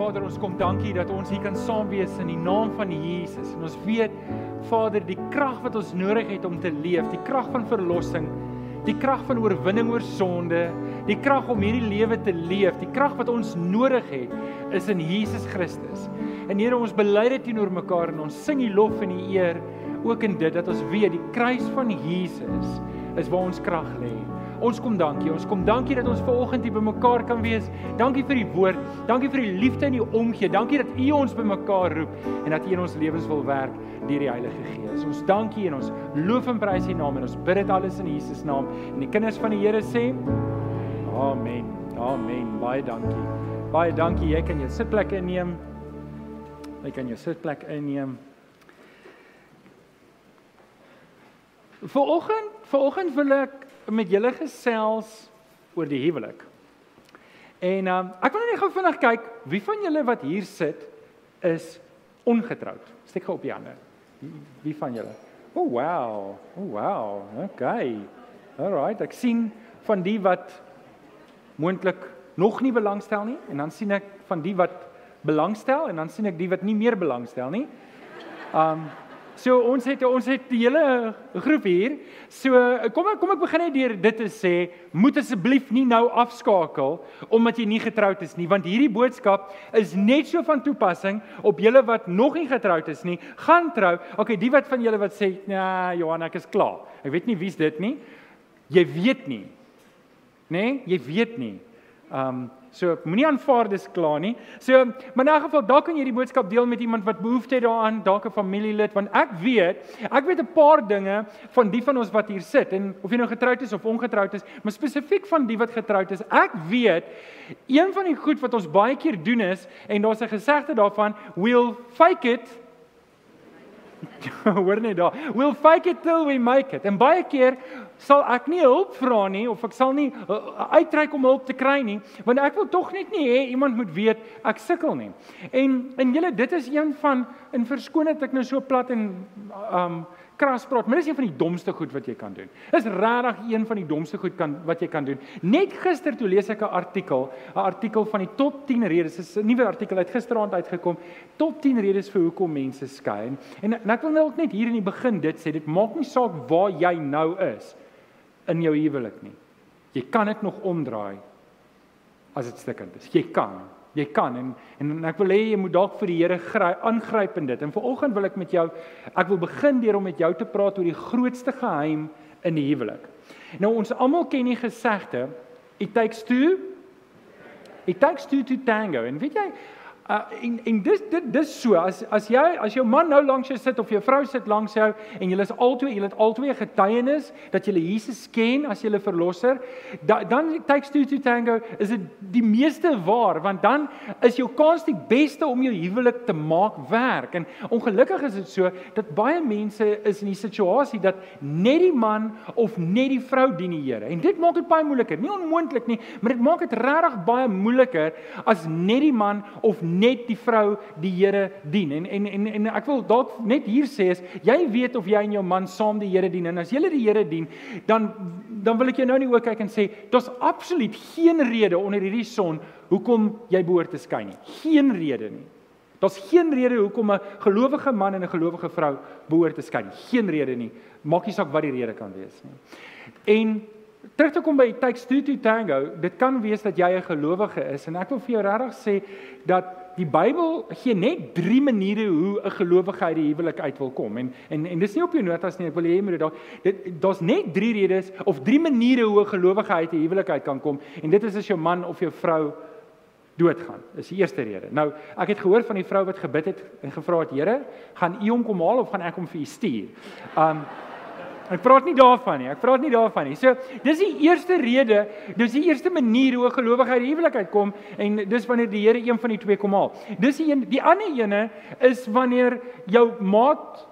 Vader, ons kom dankie dat ons hier kan saam wees in die naam van Jesus. En ons weet, Vader, die krag wat ons nodig het om te leef, die krag van verlossing, die krag van oorwinning oor sonde, die krag om hierdie lewe te leef, die krag wat ons nodig het, is in Jesus Christus. En Here, ons bely dit teenoor mekaar en ons sing die lof en die eer ook in dit dat ons weet die kruis van Jesus is waar ons krag lê. Ons kom dankie. Ons kom dankie dat ons ver oggend hier bymekaar kan wees. Dankie vir die woord. Dankie vir die liefde en die omgee. Dankie dat U ons bymekaar roep en dat U in ons lewens wil werk deur die Heilige Gees. Ons dankie en ons loof en prys U naam en ons bid dit alles in Jesus naam. En die kinders van die Here sê: Amen. Amen. Baie dankie. Baie dankie. Jy kan jou sitplek inneem. Jy kan jou sitplek inneem. Vanoggend, vanoggend wil ek met julle gesels oor die huwelik. En um, ek wil net gou vinnig kyk wie van julle wat hier sit is ongetroud. Steek gou op die hande. Wie van julle? O oh, wow. O oh, wow. Okay. Alright, ek sien van die wat moontlik nog nie belangstel nie en dan sien ek van die wat belangstel en dan sien ek die wat nie meer belangstel nie. Um So ons het ons het die hele groep hier. So kom ek kom ek begin net deur dit te sê, moet asseblief nie nou afskakel omdat jy nie getroud is nie, want hierdie boodskap is net so van toepassing op julle wat nog nie getroud is nie. Gaan trou. Okay, die wat van julle wat sê, "Ja, Johan, ek is klaar." Ek weet nie wie's dit nie. Jy weet nie. Né? Nee? Jy weet nie. Um So moenie aanvaar dis klaar nie. So maar in 'n geval dalk kan jy die boodskap deel met iemand wat behoefte het daaraan, dalk 'n familielid want ek weet, ek weet 'n paar dinge van die van ons wat hier sit en of jy nou getroud is of ongetroud is, maar spesifiek van die wat getroud is. Ek weet een van die goed wat ons baie keer doen is en daar's 'n gesegde daarvan, we'll fake it Hoor net daar. We'll fake it till we make it. En baie keer sal ek nie hulp vra nie of ek sal nie uh, uitreik om hulp te kry nie, want ek wil tog net nie hê iemand moet weet ek sukkel nie. En en julle dit is een van in verskoon dat ek nou so plat en um kras praat, maar dis een van die domste goed wat jy kan doen. Is regtig een van die domste goed kan wat jy kan doen. Net gister toe lees ek 'n artikel, 'n artikel van die top 10 redes. Dis 'n nuwe artikel uit gisteraand uitgekom. Top 10 redes vir hoekom mense skei. En, en ek wil nou ook net hier in die begin dit sê, dit maak nie saak waar jy nou is in jou huwelik nie. Jy kan dit nog omdraai as dit stukkend is. Jy kan. Jy kan en en ek wil hê jy moet dalk vir die Here aangryp in dit. En vanoggend wil ek met jou ek wil begin deur om met jou te praat oor die grootste geheim in die huwelik. Nou ons almal ken die gesegde it takes two it takes two to tango. En weet jy, Uh, en en dis dit dis so as as jy as jou man nou langs jou sit of jou vrou sit langs jou en julle is albei julle het albei getuienis dat julle Jesus ken as julle verlosser da, dan takes two to tango is dit die meeste waar want dan is jou kans die beste om jou huwelik te maak werk. En ongelukkig is dit so dat baie mense is in die situasie dat net die man of net die vrou dien die Here. En dit maak dit baie moeiliker. Nie onmoontlik nie maar dit maak dit regtig baie moeiliker as net die man of net die vrou die Here dien. En en en en ek wil dalk net hier sê is jy weet of jy en jou man saam die Here dien en as julle die Here dien, dan dan wil ek jou nou nie ook kyk en sê daar's absoluut geen rede onder hierdie son hoekom jy behoort te skei nie. Geen rede nie. Daar's geen rede hoekom 'n gelowige man en 'n gelowige vrou behoort te skei nie. Geen rede nie. Maak nie saak wat die rede kan wees nie. En terug te kom by takes two to tango, dit kan wees dat jy 'n gelowige is en ek wil vir jou regtig sê dat die Bybel gee net 3 maniere hoe 'n gelowige uit die huwelik uit wil kom. En en en dis nie op jou notas nie. Ek wil hê jy moet dit daar dit daar's net 3 redes of 3 maniere hoe 'n gelowige uit die huwelik uit kan kom. En dit is as jou man of jou vrou doodgaan. Dis die eerste rede. Nou, ek het gehoor van die vrou wat gebid het en gevra het, Here, gaan U hom kom haal of gaan ek hom vir U stuur? Um Ek praat nie daarvan nie. Ek praat nie daarvan nie. So, dis die eerste rede, dis die eerste manier hoe 'n gelowige uit die huwelikheid kom en dis wanneer die Here een van die twee kom haal. Dis die een, die ander ene is wanneer jou maat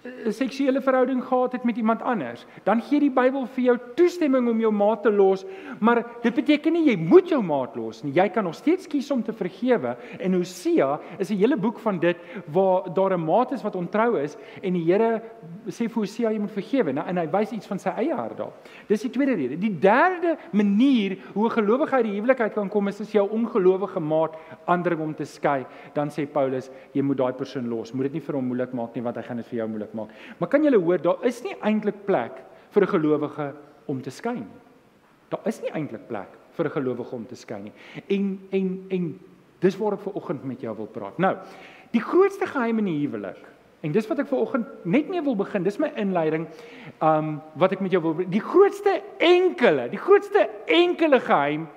'n seksuele verhouding gehad het met iemand anders, dan gee die Bybel vir jou toestemming om jou maat te los, maar dit beteken nie jy moet jou maat los nie. Jy kan nog steeds kies om te vergewe. En Hosea is 'n hele boek van dit waar daar 'n maat is wat ontrou is en die Here sê vir Hosea jy moet vergewe. Nou en hy wys iets van sy eie hart daar. Dis die tweede rede. Die derde manier hoe 'n gelowige uit die huwelikheid kan kom is as jou ongelowige maat aandring om te skei, dan sê Paulus jy moet daai persoon los. Moet dit nie vir hom moeilik maak nie want hy gaan dit vir jou moeilik maak. Maar kan julle hoor, daar is nie eintlik plek vir 'n gelowige om te skyn nie. Daar is nie eintlik plek vir 'n gelowige om te skyn nie. En en en dis waar ek ver oggend met jou wil praat. Nou, die grootste geheim in die huwelik. En dis wat ek ver oggend net mee wil begin. Dis my inleiding. Um wat ek met jou wil die grootste enkele, die grootste enkele geheim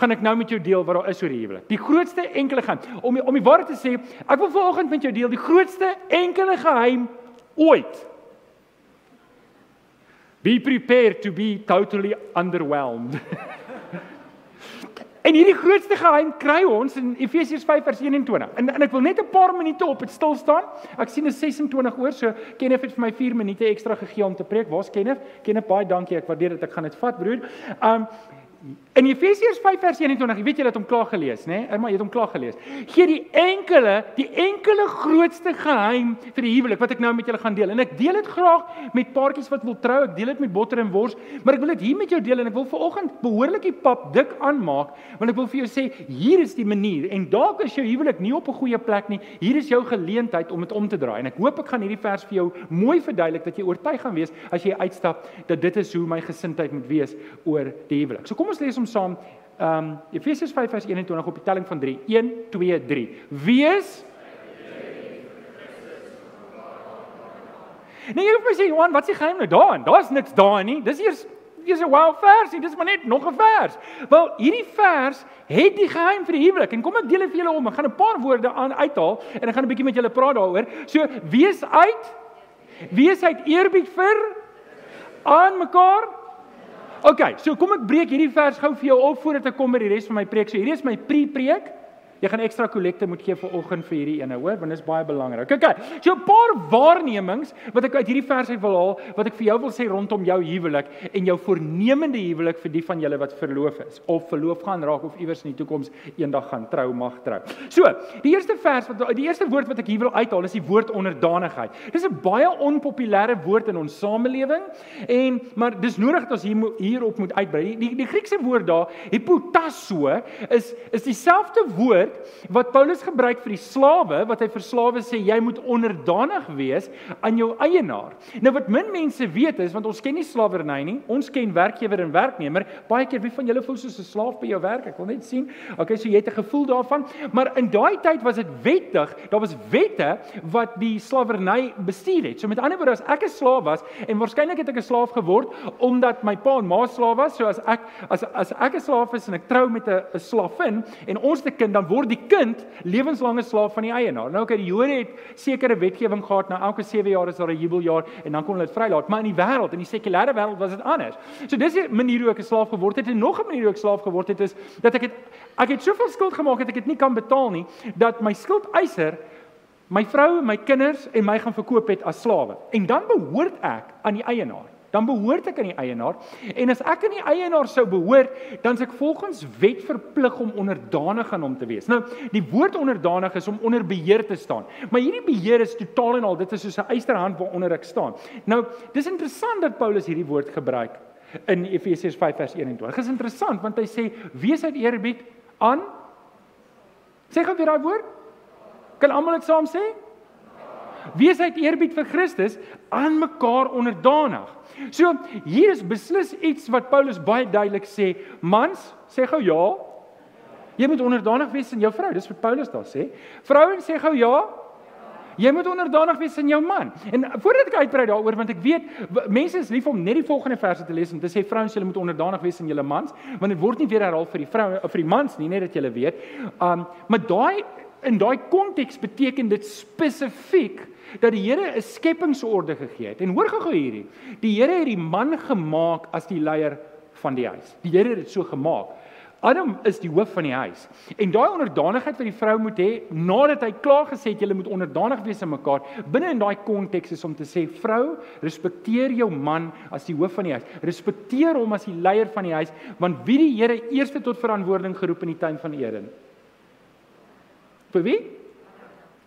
gaan ek nou met jou deel wat daar is oor die huwelik. Die grootste enkele geheim. Om om die waarheid te sê, ek wil ver oggend met jou deel die grootste enkele geheim ooit. Be prepared to be totally underwhelmed. en hierdie grootste geheim kry ons in Efesiërs 5 vers 21. En en ek wil net 'n paar minute op dit stil staan. Ek sien is 26 oor, so Kenneth het vir my 4 minute ekstra gegee om te preek. Waar's Kenneth? Kenneth, baie dankie. Ek waardeer dit. Ek gaan dit vat, broer. Um In Efesiërs 5 vers 21, jy weet jy het hom klaar gelees, né? Nee? Irma, jy het hom klaar gelees. Gee die enkele, die enkele grootste geheim vir die huwelik wat ek nou met julle gaan deel. En ek deel dit graag met paartjies wat wil trou. Ek deel dit met botter en wors, maar ek wil dit hier met jou deel en ek wil vanoggend behoorlik die pap dik aanmaak, want ek wil vir jou sê hier is die manier en dalk is jou huwelik nie op 'n goeie plek nie. Hier is jou geleentheid om dit om te draai. En ek hoop ek gaan hierdie vers vir jou mooi verduidelik dat jy oortuig gaan wees as jy uitstap dat dit is hoe my gesindheid moet wees oor die huwelik. So kom ons lees hom saam. Ehm um, Efesiërs 5 vers 21 op die telling van 3. 1 2 3. Wees Nee, jy hoef my sê Johan, wat s'e geheim nou daarin? Daar's niks daarin nie. Dis eers dis 'n wow versie. Dis maar net nog 'n vers. Wel, hierdie vers het die geheim vir die huwelik. En kom ek deel dit vir julle om. Ek gaan 'n paar woorde aan uithaal en ek gaan 'n bietjie met julle praat daaroor. So, wees uit. Wees uit eerbied vir aan mekaar OK, so kom ek breek hierdie vers gou vir jou op voordat ek kom by die res van my preek. So hierdie is my pre-preek. Jy gaan ekstra kollekte moet gee vir oggend vir hierdie ene, hoor, want dit is baie belangrik. Okay. So 'n paar waarnemings wat ek uit hierdie vers uit wil haal, wat ek vir jou wil sê rondom jou huwelik en jou voornemende huwelik vir die van julle wat verloof is of verloof gaan raak of iewers in die toekoms eendag gaan trou mag trou. So, die eerste vers wat die eerste woord wat ek hier wil uithaal is die woord onderdanigheid. Dis 'n baie onpopulêre woord in ons samelewing en maar dis nodig dat ons hier hierop moet uitbrei. Die, die, die Griekse woord daar, hypotasso, is is dieselfde woord woord wat Paulus gebruik vir die slawe wat hy vir slawe sê jy moet onderdanig wees aan jou eienaar. Nou wat min mense weet is want ons ken nie slawerny nie. Ons ken werkgewer en werknemer. Baie keer wie van julle voel soos 'n slaaf by jou werk? Ek wil net sien. Okay, so jy het 'n gevoel daarvan, maar in daai tyd was dit wettig. Daar was wette wat die slawerny bestuur het. So met ander woorde as ek 'n slaaf was en waarskynlik het ek 'n slaaf geword omdat my pa en ma slaaf was, so as ek as as ek 'n slaaf is en ek trou met 'n 'n slaafin en ons te kind dan word word die kind lewenslange slaaf van die eienaar. Nou okay, die Jode het sekere wetgewing gehad, nou elke 7 jaar is daar 'n jubeljaar en dan kon hulle dit vrylaat, maar in die wêreld, in die sekulêre wêreld was dit anders. So dis 'n manier hoe ek 'n slaaf geword het en nog 'n manier hoe ek slaaf geword het is dat ek het ek het soveel skuld gemaak dat ek dit nie kan betaal nie, dat my skuldeiser my vrou, my kinders en my gaan verkoop het as slawe. En dan behoort ek aan die eienaar dan behoort ek aan die eienaar. En as ek aan die eienaar sou behoort, dan is ek volgens wet verplig om onderdanig aan hom te wees. Nou, die woord onderdanig is om onder beheer te staan. Maar hierdie beheer is totaal en al, dit is soos 'n eysterhand waaronder ek staan. Nou, dis interessant dat Paulus hierdie woord gebruik in Efesiërs 5 vers 21. Dit is interessant want hy sê wees uit eerbied aan Sê gou weer daai woord. Kan almal dit saam sê? Wees uit eerbied vir Christus aan mekaar onderdanig. So hier is beslis iets wat Paulus baie duidelik sê. Mans, sê gou ja. Jy moet onderdanig wees aan jou vrou. Dis wat Paulus daar sê. Vrouens sê gou ja. Jy moet onderdanig wees aan jou man. En voordat ek uitbrei daaroor want ek weet mense is lief om net die volgende verse te lees om te sê vrouens julle moet onderdanig wees aan julle mans want dit word nie weer herhaal vir die vroue of vir die mans nie net dat julle weet. Um maar daai in daai konteks beteken dit spesifiek dat die Here 'n skepingsorde gegee het. En hoor gou hierdie. Die Here het die man gemaak as die leier van die huis. Die Here het dit so gemaak. Adam is die hoof van die huis. En daai onderdanigheid wat die vrou moet hê nadat hy klaar gesê het jy moet onderdanig wees aan mekaar, binne in daai konteks is om te sê vrou, respekteer jou man as die hoof van die huis. Respekteer hom as die leier van die huis, want wie die Here eerste tot verantwoording geroep in die tuin van Eden? Vir wie?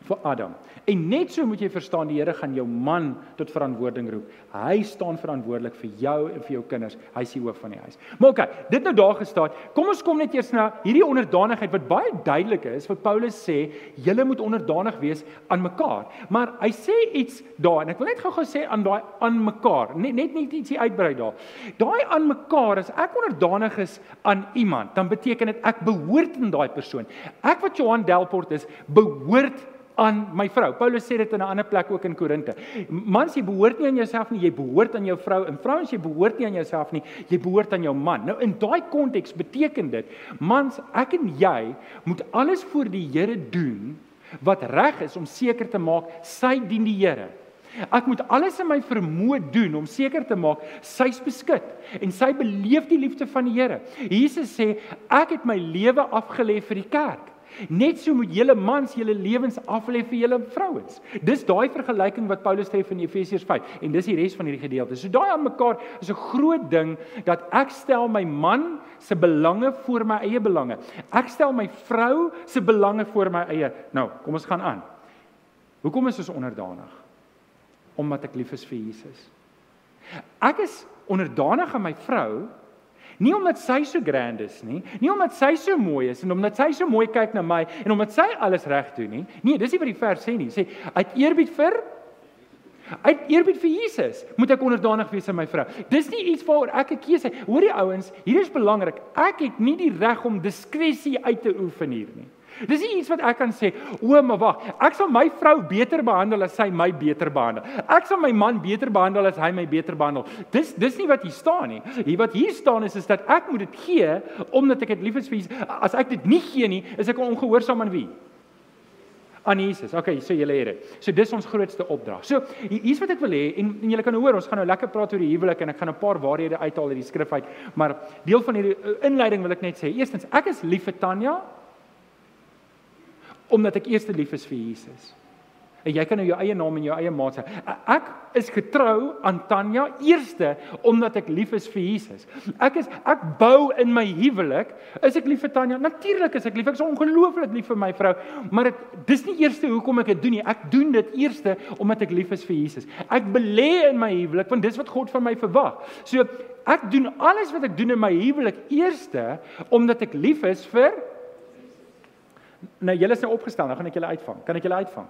Vir Adam. En net so moet jy verstaan die Here gaan jou man tot verantwoording roep. Hy staan verantwoordelik vir jou en vir jou kinders. Hy is die hoof van die huis. Maar okay, dit nou daar gestaan. Kom ons kom net eers na hierdie onderdanigheid wat baie duidelik is wat Paulus sê, julle moet onderdanig wees aan mekaar. Maar hy sê iets daar en ek wil net gou-gou sê aan daai aan mekaar. Net net net ietsie uitbrei daar. Daai aan mekaar as ek onderdanig is aan iemand, dan beteken dit ek behoort aan daai persoon. Ek wat Johan Delport is, behoort aan my vrou. Paulus sê dit in 'n ander plek ook in Korinte. Mans, jy behoort nie aan jouself nie, jy behoort aan jou vrou. En vrouens, jy behoort nie aan jouself nie, jy behoort aan jou man. Nou in daai konteks beteken dit, mans, ek en jy moet alles vir die Here doen wat reg is om seker te maak sy dien die Here. Ek moet alles in my vermoë doen om seker te maak sy's beskik en sy beleef die liefde van die Here. Jesus sê ek het my lewe afgelê vir die kerk. Net so moet julle mans julle lewens aflê vir julle vrouens. Dis daai vergelyking wat Paulus tref in Efesiërs 5 en dis die res van hierdie gedeelte. So daai aan mekaar is 'n groot ding dat ek stel my man se belange voor my eie belange. Ek stel my vrou se belange voor my eie. Nou, kom ons gaan aan. Hoekom is ons onderdanig? Omdat ek lief is vir Jesus. Ek is onderdanig aan my vrou Nie omdat sy so grand is nie, nie omdat sy so mooi is en omdat sy so mooi kyk na my en omdat sy alles reg doen nie. Nee, dis nie wat die vers sê nie. Sê uit eerbied vir uit eerbied vir Jesus moet ek onderdanig wees aan my vrou. Dis nie iets waaroor ek 'n keuse het. Hoor die ouens, hier is belangrik. Ek het nie die reg om diskresie uit te oefen hier nie. Dis nie iets wat ek kan sê, o, maar wag, ek sal my vrou beter behandel as sy my beter behandel. Ek sal my man beter behandel as hy my beter behandel. Dis dis nie wat hier staan nie. Hier wat hier staan is is dat ek moet dit gee omdat ek dit lief is vir Jesus. As ek dit nie gee nie, is ek ongehoorsaam aan wie? aan Jesus. Okay, so julle het dit. So dis ons grootste opdrag. So hier's wat ek wil hê en, en julle kan hoor, ons gaan nou lekker praat oor die huwelik en ek gaan 'n paar waarhede uithaal uit die skrif uit, maar deel van hierdie uh, inleiding wil ek net sê. Eerstens, ek is lief vir Tanya omdat ek eers lief is vir Jesus. En jy kan nou jou eie naam en jou eie maat sê. Ek is getrou aan Tanya eerste omdat ek lief is vir Jesus. Ek is ek bou in my huwelik, is ek lief vir Tanya? Natuurlik is ek lief. Ek is ongelooflik lief vir my vrou, maar dit dis nie eerste hoekom ek dit doen nie. Ek doen dit eerste omdat ek lief is vir Jesus. Ek belê in my huwelik want dis wat God van my verwag. So ek doen alles wat ek doen in my huwelik eerste omdat ek lief is vir Nou julle is nou opgestel, nou gaan ek julle uitvang. Kan ek julle uitvang?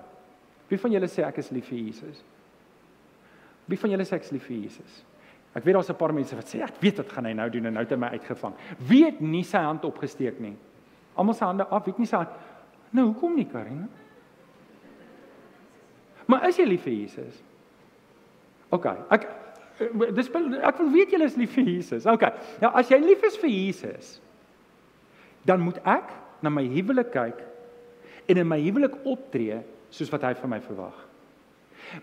Wie van julle sê ek is lief vir Jesus? Wie van julle sê ek is lief vir Jesus? Ek weet daar's 'n paar mense wat sê ek weet wat gaan hy nou doen en nou het hy my uitgevang. Wie het nie sy hand opgesteek nie? Almal se hande af, weet nie sy hand. Nou hoekom nie Karina? Maar is jy lief vir Jesus? OK. Ek dis ek wil weet julle is lief vir Jesus. OK. Nou as jy lief is vir Jesus, dan moet ek na my huwelik kyk en in my huwelik optree soos wat hy van my verwag.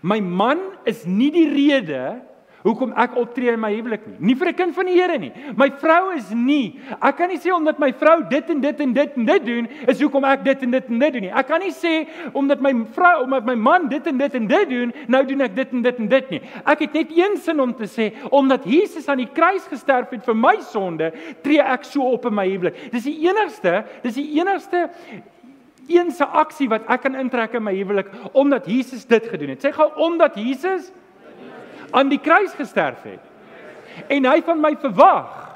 My man is nie die rede hoekom ek optree in my huwelik nie. Nie vir 'n kind van die Here nie. My vrou is nie. Ek kan nie sê omdat my vrou dit en dit en dit en dit doen, is hoekom ek dit en dit en dit doen nie. Ek kan nie sê omdat my vrou omdat my man dit en dit en dit doen, nou doen ek dit en dit en dit nie. Ek het net een sin om te sê, omdat Jesus aan die kruis gesterf het vir my sonde, tree ek so op in my huwelik. Dis die enigste, dis die enigste eense aksie wat ek kan intrek in my huwelik omdat Jesus dit gedoen het. Sê gou omdat Jesus aan die kruis gesterf het. En hy van my verwag.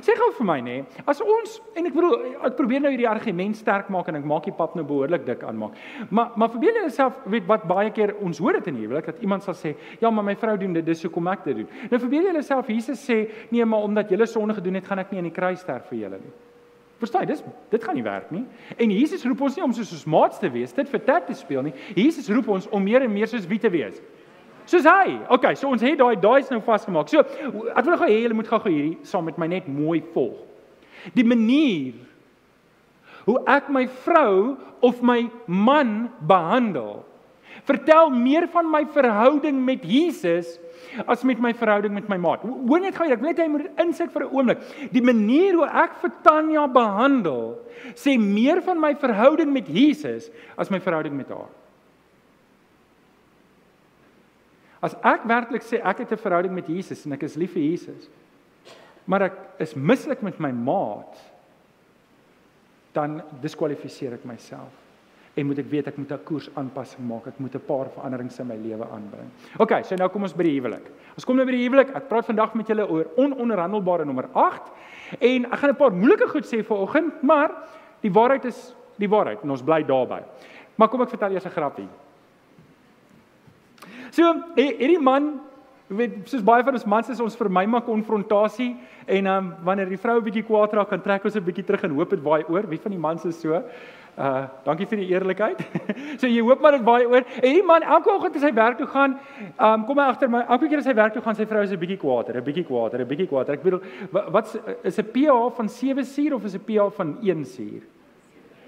Sê gou vir my nê, as ons en ek bedoel ek probeer nou hierdie argument sterk maak en ek maak die pap nou behoorlik dik aanmaak. Maar maar verbeel jouself weet wat baie keer ons hoor dit in die huwelik dat iemand sal sê, "Ja, maar my vrou doen dit, dis hoekom ek dit doen." Nou verbeel jouself Jesus sê, "Nee, maar omdat julle sonde gedoen het, gaan ek nie aan die kruis sterf vir julle nie." Verstaan, dis dit gaan nie werk nie. En Jesus roep ons nie om soos ons maats te wees, dit vir tet te speel nie. Jesus roep ons om meer en meer soos wie te wees. Soos hy. Okay, so ons het daai daai's nou vasgemaak. So ek wil gou hê julle moet gou hierdie saam met my net mooi volg. Die manier hoe ek my vrou of my man behandel Vertel meer van my verhouding met Jesus as met my verhouding met my maat. Hoor net gou, ek wil net hy moet insit vir 'n oomblik. Die manier hoe ek vir Tanya behandel, sê meer van my verhouding met Jesus as my verhouding met haar. As ek werklik sê ek het 'n verhouding met Jesus en ek is lief vir Jesus, maar ek is mislik met my maat, dan diskwalifiseer ek myself. En moet ek weet ek moet 'n koers aanpassing maak. Ek moet 'n paar veranderings in my lewe aanbring. OK, so nou kom ons by die huwelik. Ons kom nou by die huwelik. Ek praat vandag met julle oor ononderhandelbare nommer 8 en ek gaan 'n paar moeilike goed sê vanoggend, maar die waarheid is die waarheid en ons bly daarby. Maar kom ek vertel eers 'n grappie. So, hierdie man weet soos baie van ons mans is ons vermy maar konfrontasie en um, wanneer die vrou 'n bietjie kwaad raak, kan trek ons 'n bietjie terug en hoop dit waai oor. Wie van die mans is so? Uh, dankie vir die eerlikheid. so jy hoop maar dit waai oor. En hierdie man elke oggend as hy werk toe gaan, um, kom hy agter my. Elke keer as hy werk toe gaan, sy vrou is 'n bietjie kwaader, 'n bietjie kwaader, 'n bietjie kwaader. Ek bedoel, wat is 'n pH van 7 suur of is 'n pH van 1 suur?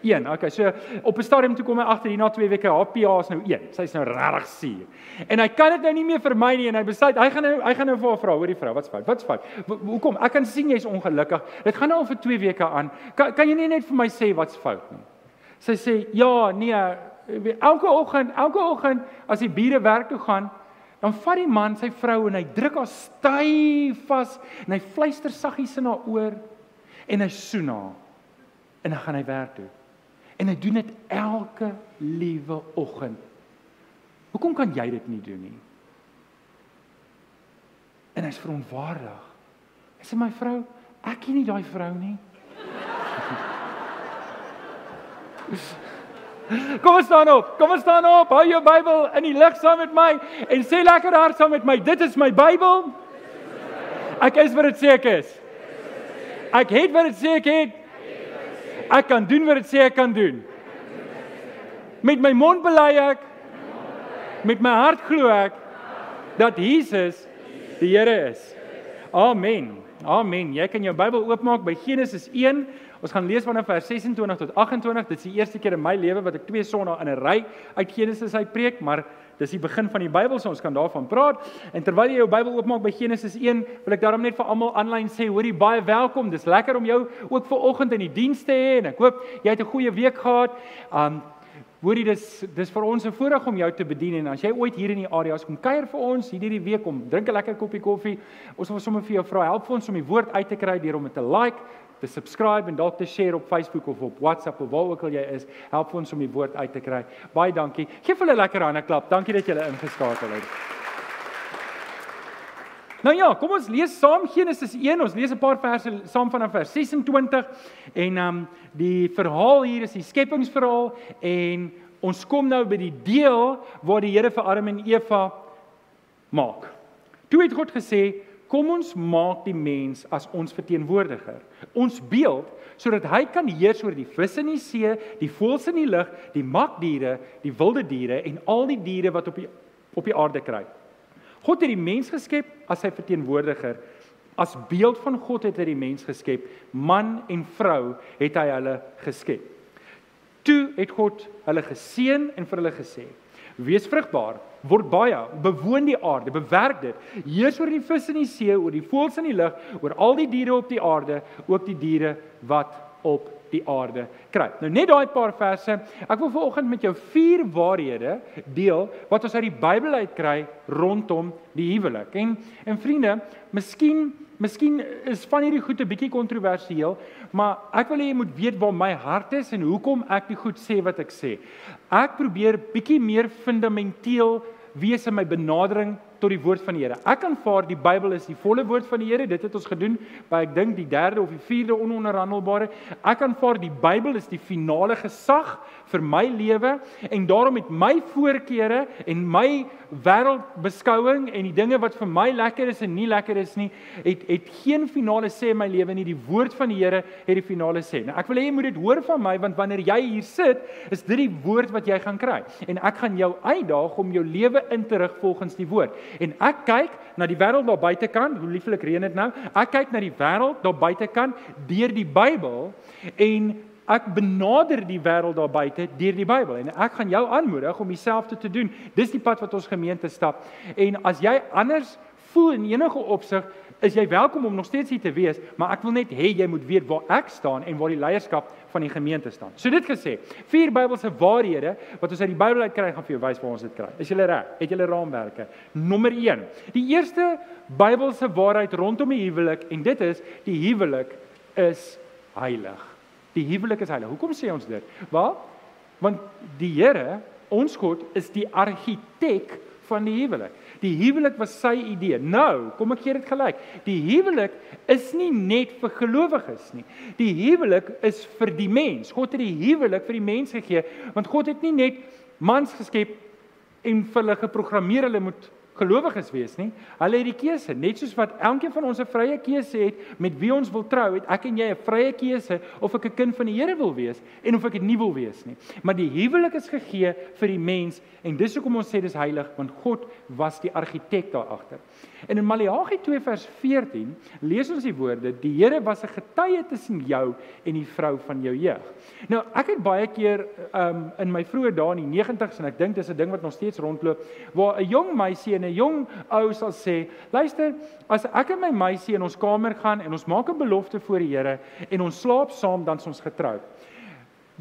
1. Okay, so op 'n stadium toe kom hy agter hier na 2 weke haar pH is nou 1. Sy's nou regtig suur. En hy kan dit nou nie meer vermy nie en hy besluit hy gaan nou hy gaan nou vir haar vra, hoor die vrou, wat's fout? Wat's fout? Hoekom? Ek kan sien jy's ongelukkig. Dit gaan nou al vir 2 weke aan. Kan kan jy nie net vir my sê wat's fout nie? Sy sê, "Ja, nee, elke oggend, elke oggend as die bure werk toe gaan, dan vat die man sy vrou en hy druk haar styf vas en hy fluister saggies in haar oor en hy soen haar. En dan gaan hy werk toe. En hy doen dit elke liewe oggend. Hoekom kan jy dit nie doen nie? En hy's verontwaardig. Hy sê my vrou, ek ken nie daai vrou nie. Kom ons staan op. Kom ons staan op. Hou jou Bybel in die lig saam met my en sê lekker hard saam met my. Dit is my Bybel. Ek is wat dit sê ek is. Ek het wat dit sê ek het. Ek kan doen wat dit sê ek kan doen. Met my mond bely ek met my hart glo ek dat Jesus die Here is. Amen. Amen. Jy kan jou Bybel oopmaak by Genesis 1. Ons gaan lees vanaf vers 26 tot 28. Dit is die eerste keer in my lewe wat ek twee sonnae in 'n ry uit Genesis uit preek, maar dis die begin van die Bybel, so ons kan daarvan praat. En terwyl jy jou Bybel oopmaak by Genesis 1, wil ek daarom net vir almal aanlyn sê, hoorie baie welkom. Dis lekker om jou ook ver oggend in die diens te hê en ek hoop jy het 'n goeie week gehad. Um Hoorie dis dis vir ons 'n voorreg om jou te bedien en as jy ooit hier in die areas kom kuier vir ons hierdie die week om drink 'n lekker koppie koffie, ons wil sommer vir jou vra help vir ons om die woord uit te kry deur om dit te like, te subscribe en dalk te share op Facebook of op WhatsApp of waar ook al jy is. Help ons om die woord uit te kry. Baie dankie. Geef hulle lekker hande klap. Dankie dat julle ingeskakel het. Nou ja, kom ons lees saam Genesis 1. Ons lees 'n paar verse saam vanaf vers 26 en ehm um, die verhaal hier is die skepingsverhaal en ons kom nou by die deel waar die Here vir Adam en Eva maak. Toe het God gesê, Kom ons maak die mens as ons verteenwoordiger. Ons beeld sodat hy kan heers oor die visse in die see, die voëls in die lug, die makdiere, die wilde diere en al die diere wat op die op die aarde kruip. God het die mens geskep as sy verteenwoordiger. As beeld van God het hy die mens geskep. Man en vrou het hy hulle geskep. Toe het God hulle geseën en vir hulle gesê: Wees vrugbaar, word baie, bewoon die aarde, bewerk dit. Heers oor die vis in die see, oor die voëls in die lug, oor al die diere op die aarde, ook die diere wat op die aarde kruip. Nou net daai paar verse. Ek wil vanoggend met jou vier waarhede deel wat ons uit die Bybel uit kry rondom die huwelik. En en vriende, miskien Miskien is van hierdie goed 'n bietjie kontroversieel, maar ek wil hê jy moet weet waar my hart is en hoekom ek die goed sê wat ek sê. Ek probeer bietjie meer fundamenteel wees in my benadering tot die woord van die Here. Ek aanvaar die Bybel is die volle woord van die Here. Dit het ons gedoen by ek dink die derde of die vierde ononderhandelbare. Ek aanvaar die Bybel is die finale gesag vir my lewe en daarom met my voorkeure en my wêreldbeskouing en die dinge wat vir my lekker is en nie lekker is nie, het het geen finale sê in my lewe nie. Die woord van die Here het die finale sê. Nou ek wil hê jy moet dit hoor van my want wanneer jy hier sit, is dit die woord wat jy gaan kry. En ek gaan jou uitdaag om jou lewe in te rig volgens die woord. En ek kyk na die wêreld daar buitekant, hoe lieflik reën dit nou. Ek kyk na die wêreld daar buitekant deur die Bybel en ek benader die wêreld daar buite deur die Bybel en ek gaan jou aanmoedig om dieselfde te doen. Dis die pad wat ons gemeente stap. En as jy anders voel in enige opsig, is jy welkom om nog steeds hier te wees, maar ek wil net hê jy moet weet waar ek staan en waar die leierskap van die gemeente staan. So dit gesê, vier Bybelse waarhede wat ons uit die Bybel uit kry gaan vir jou wys waar ons dit kry. Is jy reg? Het jy raamwerke? Nommer 1. Die eerste Bybelse waarheid rondom die huwelik en dit is die huwelik is heilig. Die huwelik is heilig. Hoekom sê ons dit? Waar? Want die Here, ons God, is die argitek van die huwelik. Die huwelik was sy idee. Nou, kom ek gee dit gelyk. Die huwelik is nie net vir gelowiges nie. Die huwelik is vir die mens. God het die huwelik vir die mens gegee, want God het nie net mans geskep en vir hulle geprogrammeer hulle moet gelowiges wees nie. Hulle het die keuse, net soos wat elkeen van ons 'n vrye keuse het met wie ons wil trou, het ek en jy 'n vrye keuse of ek 'n kind van die Here wil wees en of ek dit nie wil wees nie. Maar die huwelik is gegee vir die mens en dis hoekom ons sê dis heilig, want God was die argitek daar agter. En in Maleagi 2 vers 14 lees ons die woorde: "Die Here was 'n getuie tussen jou en die vrou van jou jeug." Nou, ek het baie keer um in my vroeë dae in die 90's en ek dink dis 'n ding wat nog steeds rondloop, waar 'n jong meisie en 'n jong ou sal sê: "Luister, as ek en my meisie in ons kamer gaan en ons maak 'n belofte voor die Here en ons slaap saam, dan is ons getroud."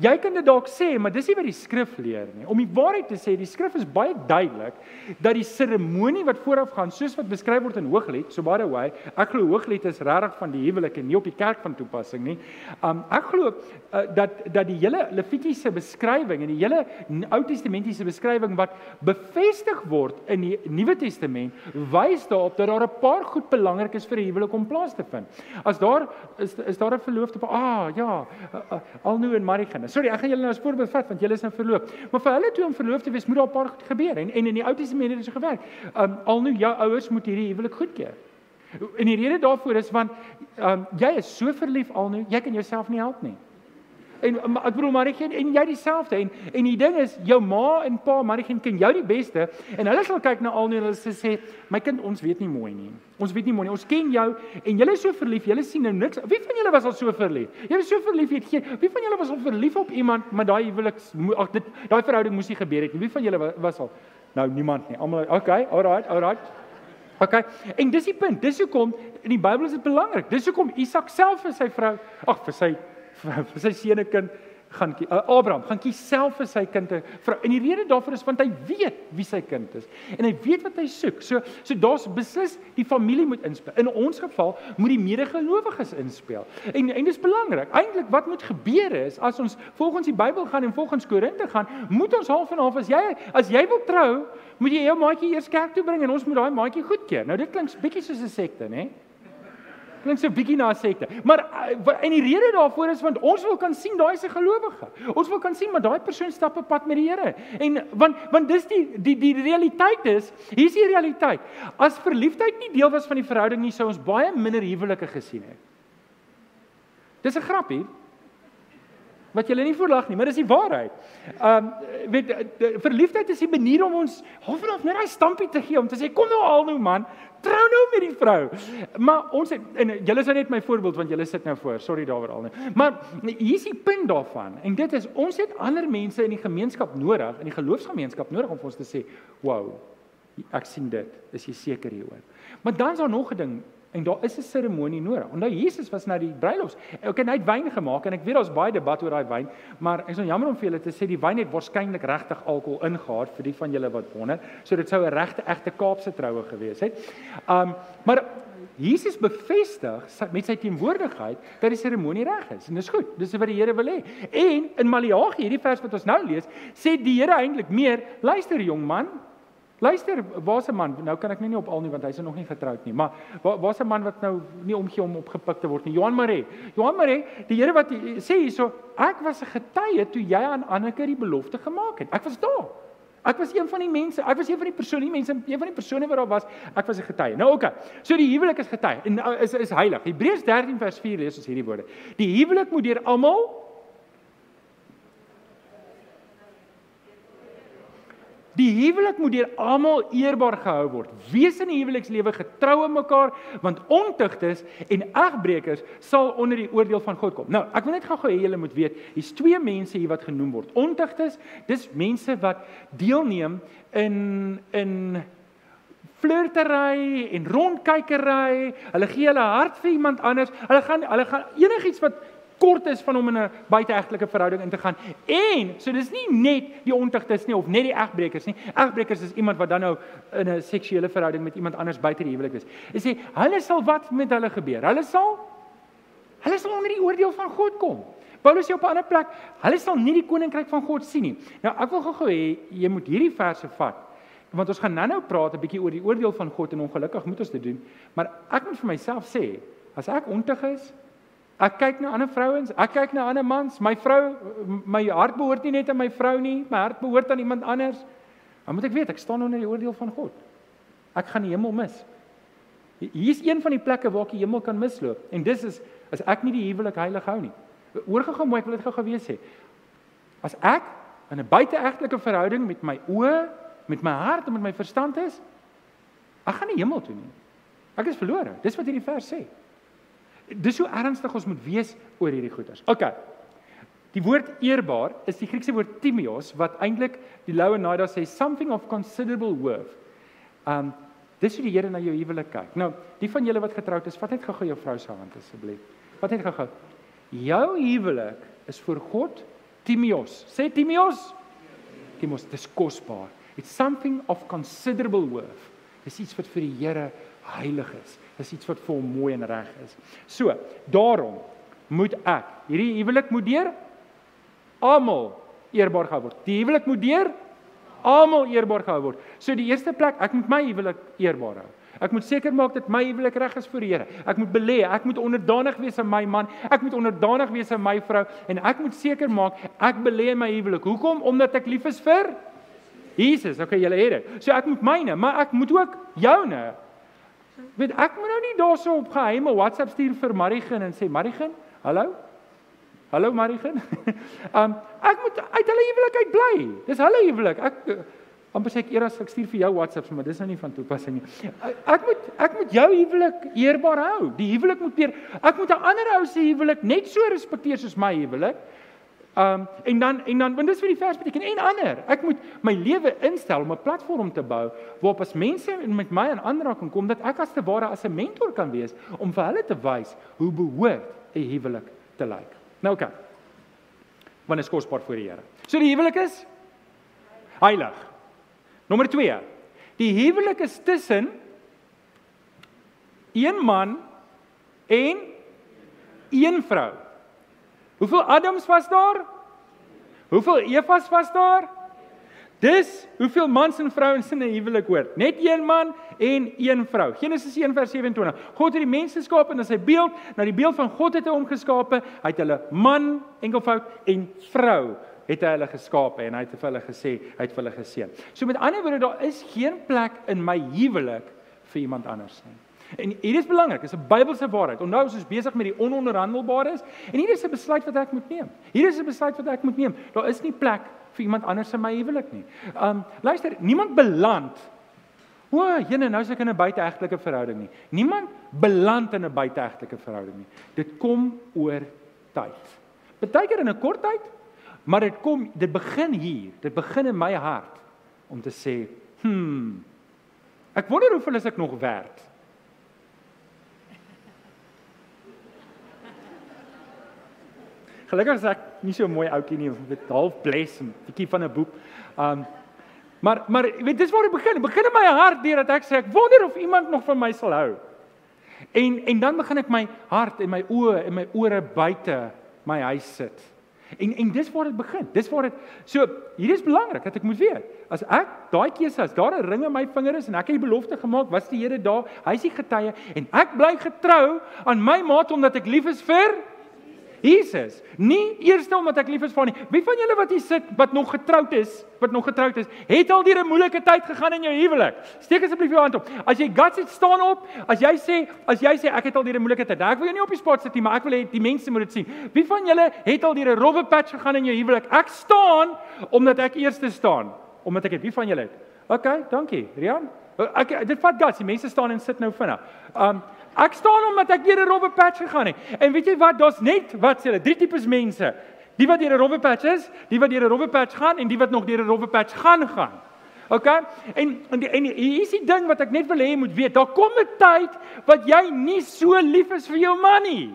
Jy kan dit dalk sê, maar dis nie wat die skrif leer nie. Om die waarheid te sê, die skrif is baie duidelik dat die seremonie wat vooraf gaan, soos wat beskryf word in Hooglied, so by the way, ek glo Hooglied is regtig van die huwelik en nie op die kerk van toepassing nie. Um ek glo uh, dat dat die hele Levitiese beskrywing en die hele Ou Testamentiese beskrywing wat bevestig word in die Nuwe Testament, wys daarop dat daar 'n paar goed belangrik is vir 'n huwelik om plaas te vind. As daar is is daar 'n verloofde, ah ja, uh, uh, al nou en Marie kinders. Sorry, ek gaan julle nou as voorbeeld vat want julle is nou verloop. Maar vir hulle toe om verloof te wees, moet daar 'n paar goed gebeur en en in die Ou Testament het dit so gewerk. Um al nou jou ouers moet hierdie huwelik goedkeur. En die rede daarvoor is want um jy is so verlief al nou, jy kan jouself nie help nie en ek bedoel Marigien en jy dieselfde en en die ding is jou ma en pa Marigien ken jou die beste en hulle sal kyk na al en hulle sê my kind ons weet nie mooi nie. Ons weet nie mooi nie. Ons ken jou en julle is so verlief. Julle sien nou niks. Wie van julle was al so verlief? Jy was so verlief jy het geen Wie van julle was al verlief op iemand maar daai huwelik ag dit daai verhouding moes nie gebeur het nie. Wie van julle was al Nou niemand nie. Almal okay, alright, alright. Okay. En dis die punt. Dis hoekom in die Bybel is dit belangrik. Dis hoekom Isak self vir sy vrou, ag vir sy vir sy seune kind gaan uh, Abraham gaan kies self vir sy kind 'n vrou. En die rede daarvoor is want hy weet wie sy kind is en hy weet wat hy soek. So so daar's beslis die familie moet inspel. In ons geval moet die medegelowiges inspel. En en dis belangrik. Eintlik wat moet gebeur is as ons volgens die Bybel gaan en volgens Korinte gaan, moet ons half en half as jy as jy wil trou, moet jy jou maatjie eers kerk toe bring en ons moet daai maatjie goedkeur. Nou dit klink bietjie soos 'n sekte, né? Klink so bietjie na 'n sekte. Maar eh, en die rede daarvoor is want ons wil kan sien daai 'n gelowige. Ons wil kan sien maar daai persoon stap 'n pad met die Here. En want want dis die die die realiteit is, hier's die realiteit. As verliefdheid nie deel was van die verhouding nie, sou ons baie minder huwelike gesien het. Dis 'n grappie wat julle nie voorlag nie, maar dis die waarheid. Um weet verliefdheid is die manier om ons half en half net daai stampie te gee om te sê kom nou al nou man, trou nou met die vrou. Maar ons het, en julle is nou net my voorbeeld want julle sit nou voor. Sorry daaroor al nie. Maar hier's die punt daarvan en dit is ons het ander mense in die gemeenskap nodig, in die geloofsgemeenskap nodig om vir ons te sê, "Wow, ek sien dit. Is jy seker hieroor?" Maar dan's daar nog 'n ding En daar is 'n seremonie nodig. Onthou Jesus was na die bruilof. Okay, hy het wyn gemaak en ek weet daar's baie debat oor daai wyn, maar ek is nou jammer om vir julle te sê die wyn het waarskynlik regtig alkohol ingehaal vir die van julle wat wonder. So dit sou 'n regte egte Kaapse troue gewees het. Um maar Jesus bevestig met sy teenwoordigheid dat die seremonie reg is. En dis goed. Dis wat die Here wil hê. En in Maleagi, hierdie vers wat ons nou lees, sê die Here eintlik meer, luister jong man, Luister, waar's 'n man? Nou kan ek nie op al nie want hy's nog nie getroud nie, maar waar waar's 'n man wat nou nie omgee om opgepik te word nie? Johan Maree. Johan Maree, die Here wat sê hierso, ek was 'n getuie toe jy aan Anneke die belofte gemaak het. Ek was daar. Ek was een van die mense, ek was een van die persone, die mense, een van die persone wat daar was. Ek was 'n getuie. Nou oké. Okay, so die huwelik is getuie en uh, is is heilig. Hebreërs 13 vers 4 lees ons hierdie woorde. Die huwelik moet deur almal Die huwelik moet deur almal eerbaar gehou word. Wees in die huwelikslewe getrou aan mekaar, want ontuigtes en egbreekers sal onder die oordeel van God kom. Nou, ek wil net gou-gou hê julle moet weet, hier's twee mense hier wat genoem word. Ontuigtes, dis mense wat deelneem in in flirtery en rondkykery. Hulle gee hulle hart vir iemand anders. Hulle gaan hulle gaan enigiets wat kort is van om in 'n buiteegtelike verhouding in te gaan. En so dis nie net die ontigtes nie of net die egbreekers nie. Egbreekers is iemand wat dan nou in 'n seksuele verhouding met iemand anders buite die huwelik is. Hy sê hulle sal wat met hulle gebeur? Hulle sal hulle sal onder die oordeel van God kom. Paulus sê op 'n ander plek, hulle sal nie die koninkryk van God sien nie. Nou ek wil gou-gou hê jy moet hierdie verse vat want ons gaan nou-nou praat 'n bietjie oor die oordeel van God en ongelukkig moet ons dit doen. Maar ek moet vir myself sê, as ek ontig is, Ek kyk na ander vrouens, ek kyk na ander mans. My vrou, my hart behoort nie net aan my vrou nie, my hart behoort aan iemand anders. Dan moet ek weet ek staan onder die oordeel van God. Ek gaan die hemel mis. Hier is een van die plekke waar ek die hemel kan misloop en dis is as ek nie die huwelik heilig hou nie. Gou-gou mooi, ek wil dit gou gewees sê. As ek in 'n buiteegtelike verhouding met my oë, met my hart en met my verstand is, ek gaan nie hemel toe nie. Ek is verlore. Dis wat hierdie vers sê. Dis hoe ernstig ons moet wees oor hierdie goeters. OK. Die woord eerbaar is die Griekse woord timios wat eintlik die Loue Naida sê something of considerable worth. Um dis hoe die Here na jou huwelik kyk. Nou, die van julle wat getroud is, vat net gou-gou jou vrou se hand asseblief. Vat net gou-gou. Jou huwelik is vir God timios. Sê timios. Timios, dis kosbaar. It's something of considerable worth. Dis iets wat vir die Here heilig is. Dis iets wat vir hom mooi en reg is. So, daarom moet ek hierdie huwelik moet deur almal eerbaar gehou word. Die huwelik moet deur almal eerbaar gehou word. So die eerste plek, ek moet my huwelik eerbaar hou. Ek moet seker maak dat my huwelik reg is vir die Here. Ek moet belê, ek moet onderdanig wees aan my man, ek moet onderdanig wees aan my vrou en ek moet seker maak ek belê in my huwelik. Hoekom? Omdat ek lief is vir Jesus. Okay, julle het dit. So ek moet myne, maar ek moet ook joune weet ek moet nou nie daarso op geheime WhatsApp stuur vir Marigen en sê Marigen, hallo? Hallo Marigen. um ek moet uit hulle huwelik uit bly. Dis hulle huwelik. Ek amper sê ek eers ek stuur vir jou WhatsApp, maar dis nou nie van toepassing nie. Ek moet ek moet jou huwelik eerbaar hou. Die huwelik moet weer ek moet 'n ander ou se huwelik net so respekteer soos my huwelik. Um en dan en dan want dis vir die vers beteken en ander. Ek moet my lewe instel om 'n platform te bou waarop as mense met my in aanraking kom dat ek as te ware as 'n mentor kan wees om vir hulle te wys hoe behoort 'n huwelik te lyk. Nou oké. Want is kosbaar voor die Here. So die huwelik is heilig. Nommer 2. Die huwelik is tussen een man en een vrou. Hoeveel Adams was daar? Hoeveel Evas was daar? Dis hoeveel mans en vrouens in 'n huwelik hoort. Net een man en een vrou. Genesis 1:27. God het die mens geskaap in sy beeld, na die beeld van God het hy hom geskape. Hy het hulle man enkelvoud en vrou het hy hulle geskape en hy het vir hulle gesê, hy het vir hulle geseën. So met ander woorde, daar is geen plek in my huwelik vir iemand anders nie. En hier is belangrik, dis 'n Bybelse waarheid. Onthou ons is besig met die ononderhandelbares en hier is 'n besluit wat ek moet neem. Hier is 'n besluit wat ek moet neem. Daar is nie plek vir iemand anders in my huwelik nie. Um luister, niemand beland O, jene, nou is ek in 'n buiteegtelike verhouding nie. Niemand beland in 'n buiteegtelike verhouding nie. Dit kom oor tyd. Partykeer in 'n kort tyd, maar dit kom, dit begin hier. Dit begin in my hart om te sê, "Hm. Ek wonder hoeveel is ek nog werd?" Gelukkig is ek nie so mooi ouetjie nie, met half bles en bietjie van 'n boek. Um maar maar weet dis waar dit begin. Dit begin in my hart deurdat ek sê ek wonder of iemand nog van my sal hou. En en dan begin ek my hart en my oë en my ore buite my huis sit. En en dis waar dit begin. Dis waar dit so hier is belangrik dat ek moet weet. As ek daai keuse as daar 'n ring in my vinger is en ek het die belofte gemaak, was die Here daar. Hy is die getuie en ek bly getrou aan my maat omdat ek lief is vir Jesus. Nie eers omdat ek lief is vir hom nie. Wie van julle wat hier sit wat nog getroud is, wat nog getroud is, het al deur 'n moeilike tyd gegaan in jou huwelik? Steek asseblief jou hand op. As jy guts het, staan op. As jy sê, as jy sê ek het al deur 'n moeilike tyd. Ek wil jou nie op die spot sit nie, maar ek wil hê die mense moet dit sien. Wie van julle het al deur 'n rowwe patch gegaan in jou huwelik? Ek staan omdat ek eerste staan. omdat ek het wie van julle het. OK, dankie, Rian. Ek dit vat gas, die mense staan en sit nou vinnig. Um ek staan omdat ek deur 'n rowwe patch gegaan het. En weet jy wat? Daar's net wat sê hulle, drie tipes mense. Die wat deur 'n rowwe patch is, die wat deur 'n rowwe patch gaan en die wat nog deur 'n rowwe patch gaan gaan. OK? En en en hier is die ding wat ek net wil hê jy moet weet. Daar kom 'n tyd wat jy nie so lief is vir jou man nie.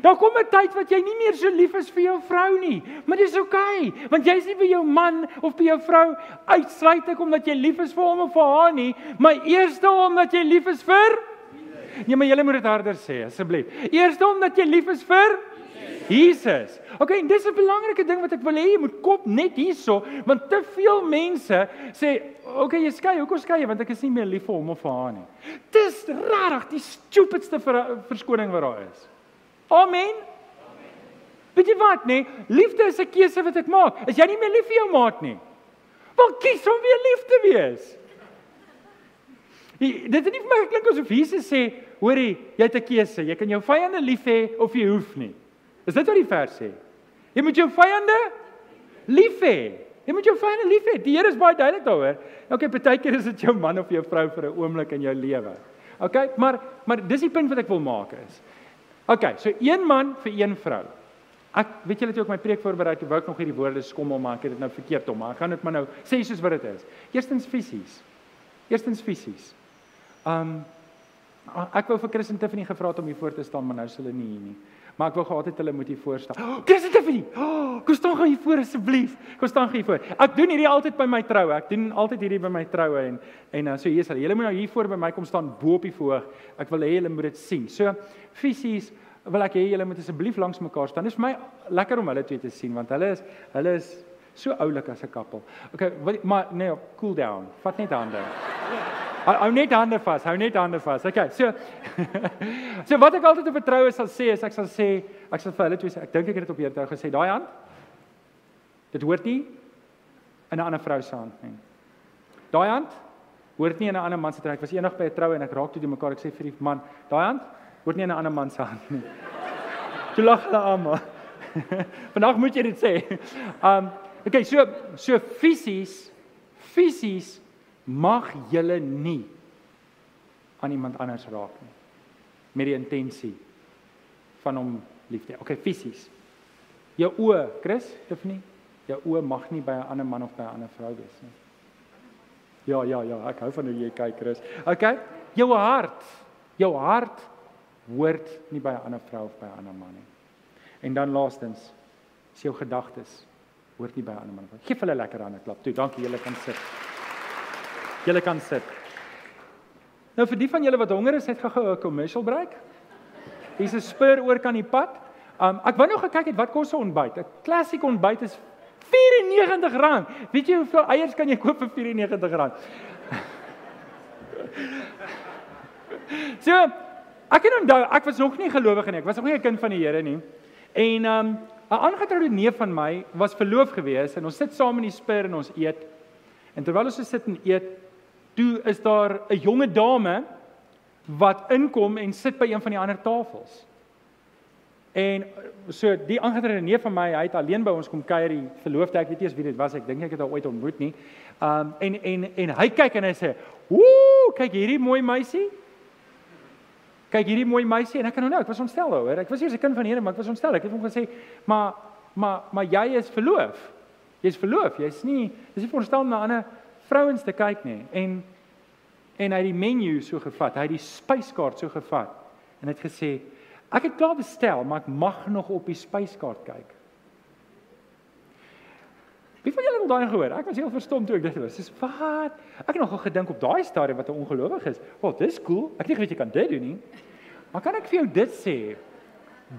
Daar kom 'n tyd wat jy nie meer so lief is vir jou vrou nie, maar dis oukei, okay, want jy's nie vir jou man of vir jou vrou uitsluitlik omdat jy lief is vir hom of vir haar nie, maar eerste omdat jy lief is vir Nee, maar jy moet dit harder sê asseblief. Eerste omdat jy lief is vir Jesus. OK, en dis 'n belangrike ding wat ek wil hê jy moet kop net hierso, want te veel mense sê, "OK, jy skei, hoekom skei jy? Want ek is nie meer lief vir hom of vir haar nie." Dis regtig die stupidste ver verskoning wat daar is. Amen. Weet jy wat, nee? Liefde is 'n keuse wat ek maak. Is jy nie meer lief vir jou maat nie? Wel kies om weer lief te wees. Dit het nie vir my geklink asof Jesus sê, hoorie, jy het 'n keuse. Jy kan jou vyande lief hê of jy hoef nie. Is dit wat die vers sê? Jy moet jou vyande lief hê. Jy moet jou vyande lief hê. Die Here is baie duidelik daaroor. Okay, partykeer is dit jou man of jou vrou vir 'n oomblik in jou lewe. Okay, maar maar dis die punt wat ek wil maak is. OK, so een man vir een vrou. Ek weet julle het ook my preek voorberei, ek wou ek nog hierdie woorde skommel maar ek het dit nou verkeerd om, maar ek gaan dit maar nou sê soos wat dit is. Eerstens fisies. Eerstens fisies. Um ek wou vir Chris en Tiffany gevra het om hier voor te staan, maar nou is hulle nie hier nie. Maar ek wou gehad het hulle moet hier voor staan. Oh, Chris en Tiffany. Oh, kom staan gou hier voor asseblief. Kom staan gou hier voor. Ek doen hierdie altyd by my troue. Ek doen altyd hierdie by my troue en en uh, so hier is hulle. Julle moet nou hier voor by my kom staan bo op die voorg. Ek wil hê julle moet dit sien. So fisies wil ek hê julle moet asseblief langs mekaar staan. Dit is vir my lekker om hulle twee te sien want hulle is hulle is so oulik as 'n koppel. Okay, wat, maar nee, cool down. Vat net hande. Hou, hou net hande vas. Hou net hande vas. Okay, so So wat ek altyd op vertroue sal sê is ek sal sê ek sal vir hulle twee sê ek dink ek het dit op hierdie dag gesê daai hand. Dit hoort nie in 'n ander vrou se hand nie. Daai hand hoort nie in 'n ander man se trou. Ek was eendag by 'n troue en ek raak toe die mekaar ek sê vir die man, daai hand word nie in 'n ander man se hand nie. Jy lag hulle almal. Vandag moet jy dit sê. Um okay, so so fisies fisies mag julle nie aan iemand anders raak nie met die intensie van hom lief te hê. Okay, fisies. Jou oë, Chris, Tiffany, jou oë mag nie by 'n ander man of by 'n ander vrou wees nie. Ja, ja, ja, ek hou van hoe jy kyk, Chris. Okay, jou hart. Jou hart hoort nie by 'n ander vrou of by 'n ander man nie. En dan laastens, is jou gedagtes hoort nie by ander man nie. Geef hulle lekker aan 'n klap toe. Dankie, julle kan sit. Julle kan sit. Nou vir die van julle wat honger is, het gou 'n commercial break. Hier's 'n spur oor kan die pad. Um ek wou nog gekyk het wat kos 'n ontbyt. 'n Klassiek ontbyt is R94. Weet jy hoeveel eiers kan jy koop vir R94? so Ek het onthou, ek was nog nie gelowig nie. Ek was nog nie 'n kind van die Here nie. En um 'n aangetroude neef van my was verloof gewees en ons sit saam in die spur en ons eet. En terwyl ons sit en eet, toe is daar 'n jonge dame wat inkom en sit by een van die ander tafels. En so die aangetroude neef van my, hy het alleen by ons kom kuier, die verloofde, ek weet nie eens wie dit was, ek dink ek het haar ooit ontmoet nie. Um en en en hy kyk en hy sê, "Ooh, kyk hierdie mooi meisie." Kyk hierdie mooi meisie en ek kan onthou, ek was ontstel hoor. Ek was eers 'n kind van die Here, maar ek was ontstel. Ek het hom gesê, "Maar maar maar jy is verloof. Jy's verloof. Jy's nie dis nie verstaan na ander vrouens te kyk nie." En en hy het die menu so gevat. Hy het die spyskaart so gevat en het gesê, "Ek het klaar bestel, maar ek mag nog op die spyskaart kyk." Wie van julle het daai gehoor? Ek was heel verstom toe ek dit hoor. Dis wat? Ek het nogal gedink op daai stadium wat 'n ongelowig is. Wel, dis cool. Ek weet jy kan dit doen nie. Maar kan ek vir jou dit sê?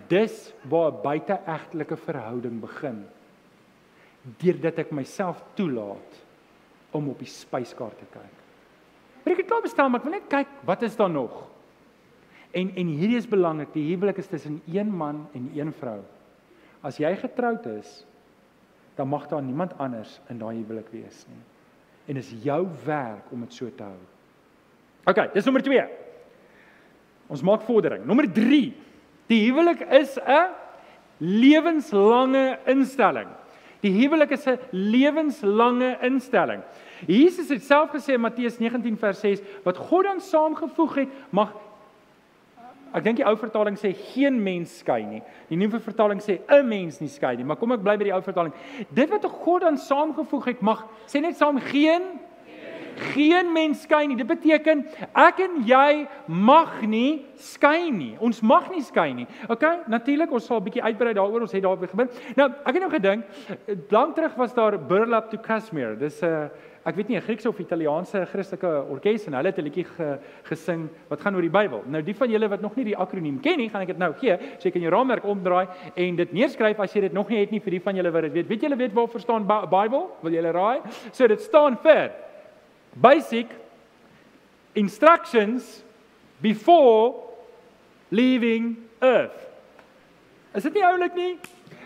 Dis waar 'n buiteegtelike verhouding begin. Deurdat ek myself toelaat om op die spyskaart te kyk. Maar ek het klaar bestaan, maar ek wil net kyk wat is daar nog. En en hierdie is belangrik. Die huwelik is tussen een man en een vrou. As jy getroud is, dan mag daar niemand anders in daai huwelik wees nie. En dis jou werk om dit so te hou. OK, dis nommer 2. Ons maak vordering. Nommer 3. Die huwelik is 'n lewenslange instelling. Die huwelik is 'n lewenslange instelling. Jesus het self gesê in Matteus 19 vers 6 wat God dan saamgevoeg het, mag Ek dink die ou vertaling sê geen mens skei nie. Die nuwe vertaling sê 'n mens nie skei nie, maar kom ek bly by die ou vertaling. Dit wat God aan saamgevoeg het, mag sê net saam geen geen mens skei nie. Dit beteken ek en jy mag nie skei nie. Ons mag nie skei nie. OK? Natuurlik, ons sal 'n bietjie uitbrei daaroor. Ons het daaroor gebeur. Nou, ek het nou gedink, lank terug was daar Burlap to Kashmir. Dis 'n uh, ek weet nie 'n Griekse of Italiaanse Christelike orkes en hulle het 'n liedjie ge, gesing wat gaan oor die Bybel. Nou die van julle wat nog nie die akroniem ken nie, gaan ek dit nou gee. So jy kan jou raamwerk omdraai en dit neerskryf as jy dit nog nie het nie vir die van julle wat dit weet. Weet julle weet waar verstaan Bybel? Wil julle raai? So dit staan vir basic instructions before leaving earth. Is dit nie oulik nie?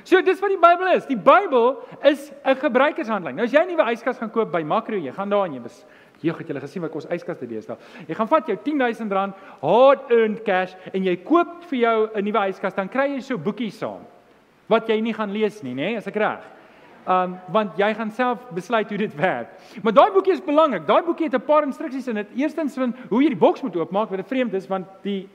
So dis wat die Bybel is. Die Bybel is 'n gebruikershandleiding. Nou as jy 'n nuwe yskas gaan koop by Makro, jy gaan daar en jy bes Jy het julle gesien wat kos yskaste deesdae. Jy gaan vat jou R10000 hard earned cash en jy koop vir jou 'n nuwe yskas, dan kry jy so boekie saam wat jy nie gaan lees nie, nê? As ek reg. Um want jy gaan self besluit hoe dit werk. Maar daai boekie is belangrik. Daai boekie het 'n paar instruksies in dit. Eerstens van hoe jy die boks moet oopmaak, wat dit vreemd is want die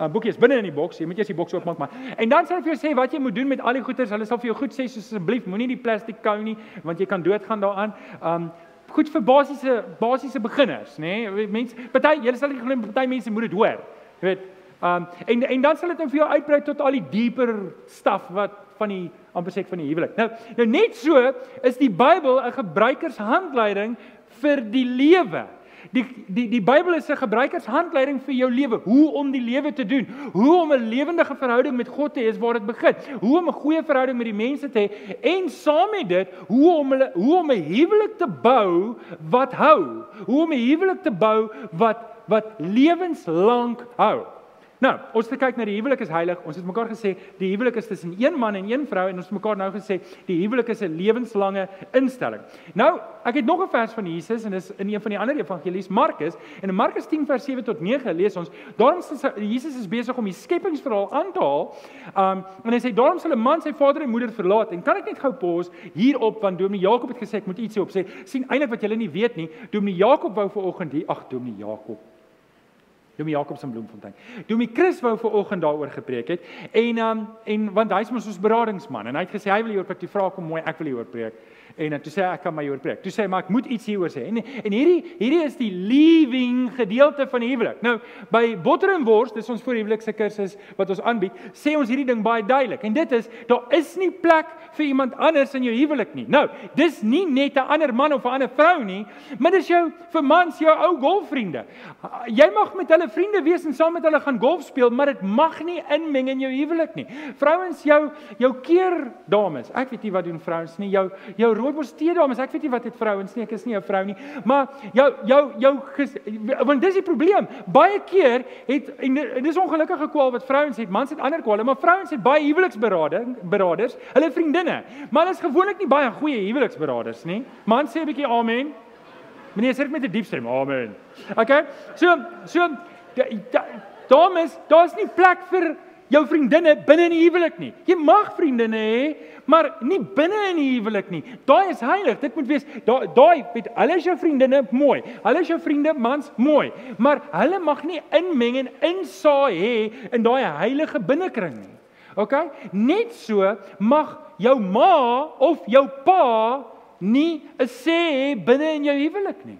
uh, boekie is binne in die boks. Jy moet eers die boks oopmaak maar. En dan sal hy vir jou sê wat jy moet doen met al die goeders. Hulle sal vir jou goed sê soos asseblief moenie die plastiek kou nie want jy kan doodgaan daaraan. Um goed vir basiese basiese beginners, nê? Nee? Mense, party, julle sal nie glo party mense moet dit hoor. Jy weet, um en en dan sal dit nou vir jou uitbrei tot al die dieper staf wat van die amper sê van die huwelik. Nou, nou net so is die Bybel 'n gebruikershandleiding vir die lewe. Die die die Bybel is 'n gebruikershandleiding vir jou lewe, hoe om die lewe te doen, hoe om 'n lewendige verhouding met God te hê, waar dit begin, hoe om 'n goeie verhouding met die mense te hê en saam met dit, hoe om hulle hoe om 'n huwelik te bou wat hou, hoe om 'n huwelik te bou wat wat lewenslank hou. Nou, ons het kyk na die huwelik is heilig. Ons het mekaar gesê die huwelik is tussen een man en een vrou en ons het mekaar nou gesê die huwelik is 'n lewenslange instelling. Nou, ek het nog 'n vers van Jesus en dis in een van die ander evangelies, Markus, en in Markus 10 vers 7 tot 9 lees ons, daarom sê Jesus is besig om die skepingsverhaal aan te haal. Um en hy sê daarom sal 'n man sy vader en moeder verlaat en kan ek net gou pause hierop want Dominee Jakob het gesê ek moet iets hierop sê. sien eintlik wat julle nie weet nie, Dominee Jakob wou ver oggend hier, ag Dominee Jakob Dominee Jakob se Bloemfontein. Dominee Chris wou ver oggend daaroor gepreek het en um, en want hy's mos ons beradingsman en hy het gesê hy wil hieroor preek. Die vraag kom mooi, ek wil hieroor preek. En toe sê ek kan my oor preek. Toe sê hy maar ek moet iets hieroor sê. En en hierdie hierdie is die leaving gedeelte van die huwelik. Nou by Botter en Wors, dis ons voorhuwelikse kursus wat ons aanbied, sê ons hierdie ding baie duidelik. En dit is daar is nie plek vir iemand anders in jou huwelik nie. Nou, dis nie net 'n ander man of 'n ander vrou nie, maar dis jou vir mans jou ou golfvriende. Jy mag met hulle vriende wees en saam met hulle gaan golf speel, maar dit mag nie inmeng in jou huwelik nie. Vrouens jou jou keer dames. Ek weet nie wat doen vrouens nie. Jou jou rooibos tee dames. Ek weet nie wat het vrouens nie. Ek is nie 'n vrou nie. Maar jou jou jou ges, want dis die probleem. Baie keer het en dis ongelukkige kwaal wat vrouens het. Mans het ander kwale, maar vrouens het baie huweliksberading beraders. Hulle vriendinne. Maar hulle is gewoonlik nie baie goeie huweliksberaders nie. Mans sê 'n bietjie amen. Meneer sê dit met 'n diep stem. Amen. Okay? So so dames, daar's nie plek vir jou vriendinne binne in die huwelik nie. Jy mag vriendinne hê, maar nie binne in die huwelik nie. Daai is heilig. Dit moet wees daai daai weet hulle is jou vriendinne mooi. Hulle is jou vriende mans mooi, maar hulle mag nie inmeng en insaai hê in daai heilige binnekring nie. OK? Net so mag jou ma of jou pa nie 'n sê binne in jou huwelik nie.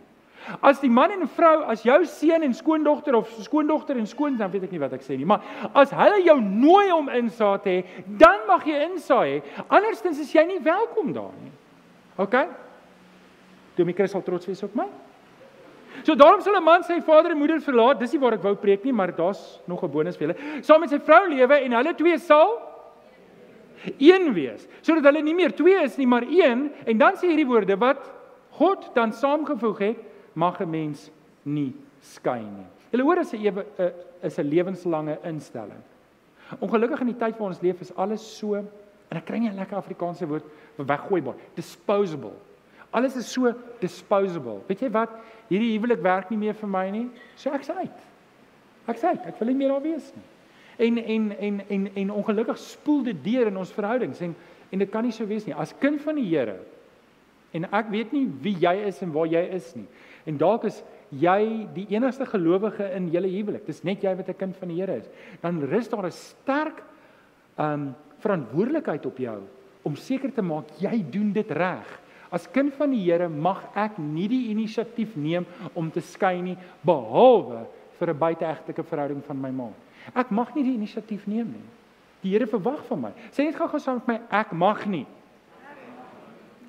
As die man en vrou, as jou seun en skoondogter of skoondogter en skoon, dan weet ek nie wat ek sê nie, maar as hulle jou nooi om insaat te hê, dan mag jy insaai hê. Andersins is jy nie welkom daar nie. OK? Toe my Christus sal trots wees op my. So daarom sal 'n man sy vader en moeder verlaat. Dis nie waar ek wou preek nie, maar daar's nog 'n bonus vir julle. Saam met sy vrou lewe en hulle twee sal een wees, sodat hulle nie meer twee is nie, maar een. En dan sê hierdie woorde wat God dan saamgevoeg het, mag 'n mens nie skei nie. Jy hoor as 'n ewe is 'n lewenslange instelling. Ongelukkig in die tyd waar ons leef is alles so en ek kry nie 'n lekker Afrikaanse woord vir weggooibaar, disposable. Alles is so disposable. Weet jy wat? Hierdie huwelik werk nie meer vir my nie. So ek's uit. Ek's uit. Ek wil nie meer daar wees nie. En en en en en ongelukkig spoel dit deur in ons verhoudings en En dit kan nie so wees nie. As kind van die Here en ek weet nie wie jy is en waar jy is nie. En dalk is jy die enigste gelowige in julle huwelik. Dis net jy wat 'n kind van die Here is. Dan rus daar 'n sterk um verantwoordelikheid op jou om seker te maak jy doen dit reg. As kind van die Here mag ek nie die inisiatief neem om te skei nie behalwe vir 'n buiteegtelike verhouding van my ma. Ek mag nie die inisiatief neem nie. Die Here verwag van my. Sê net gou-gou saam met my, ek mag nie.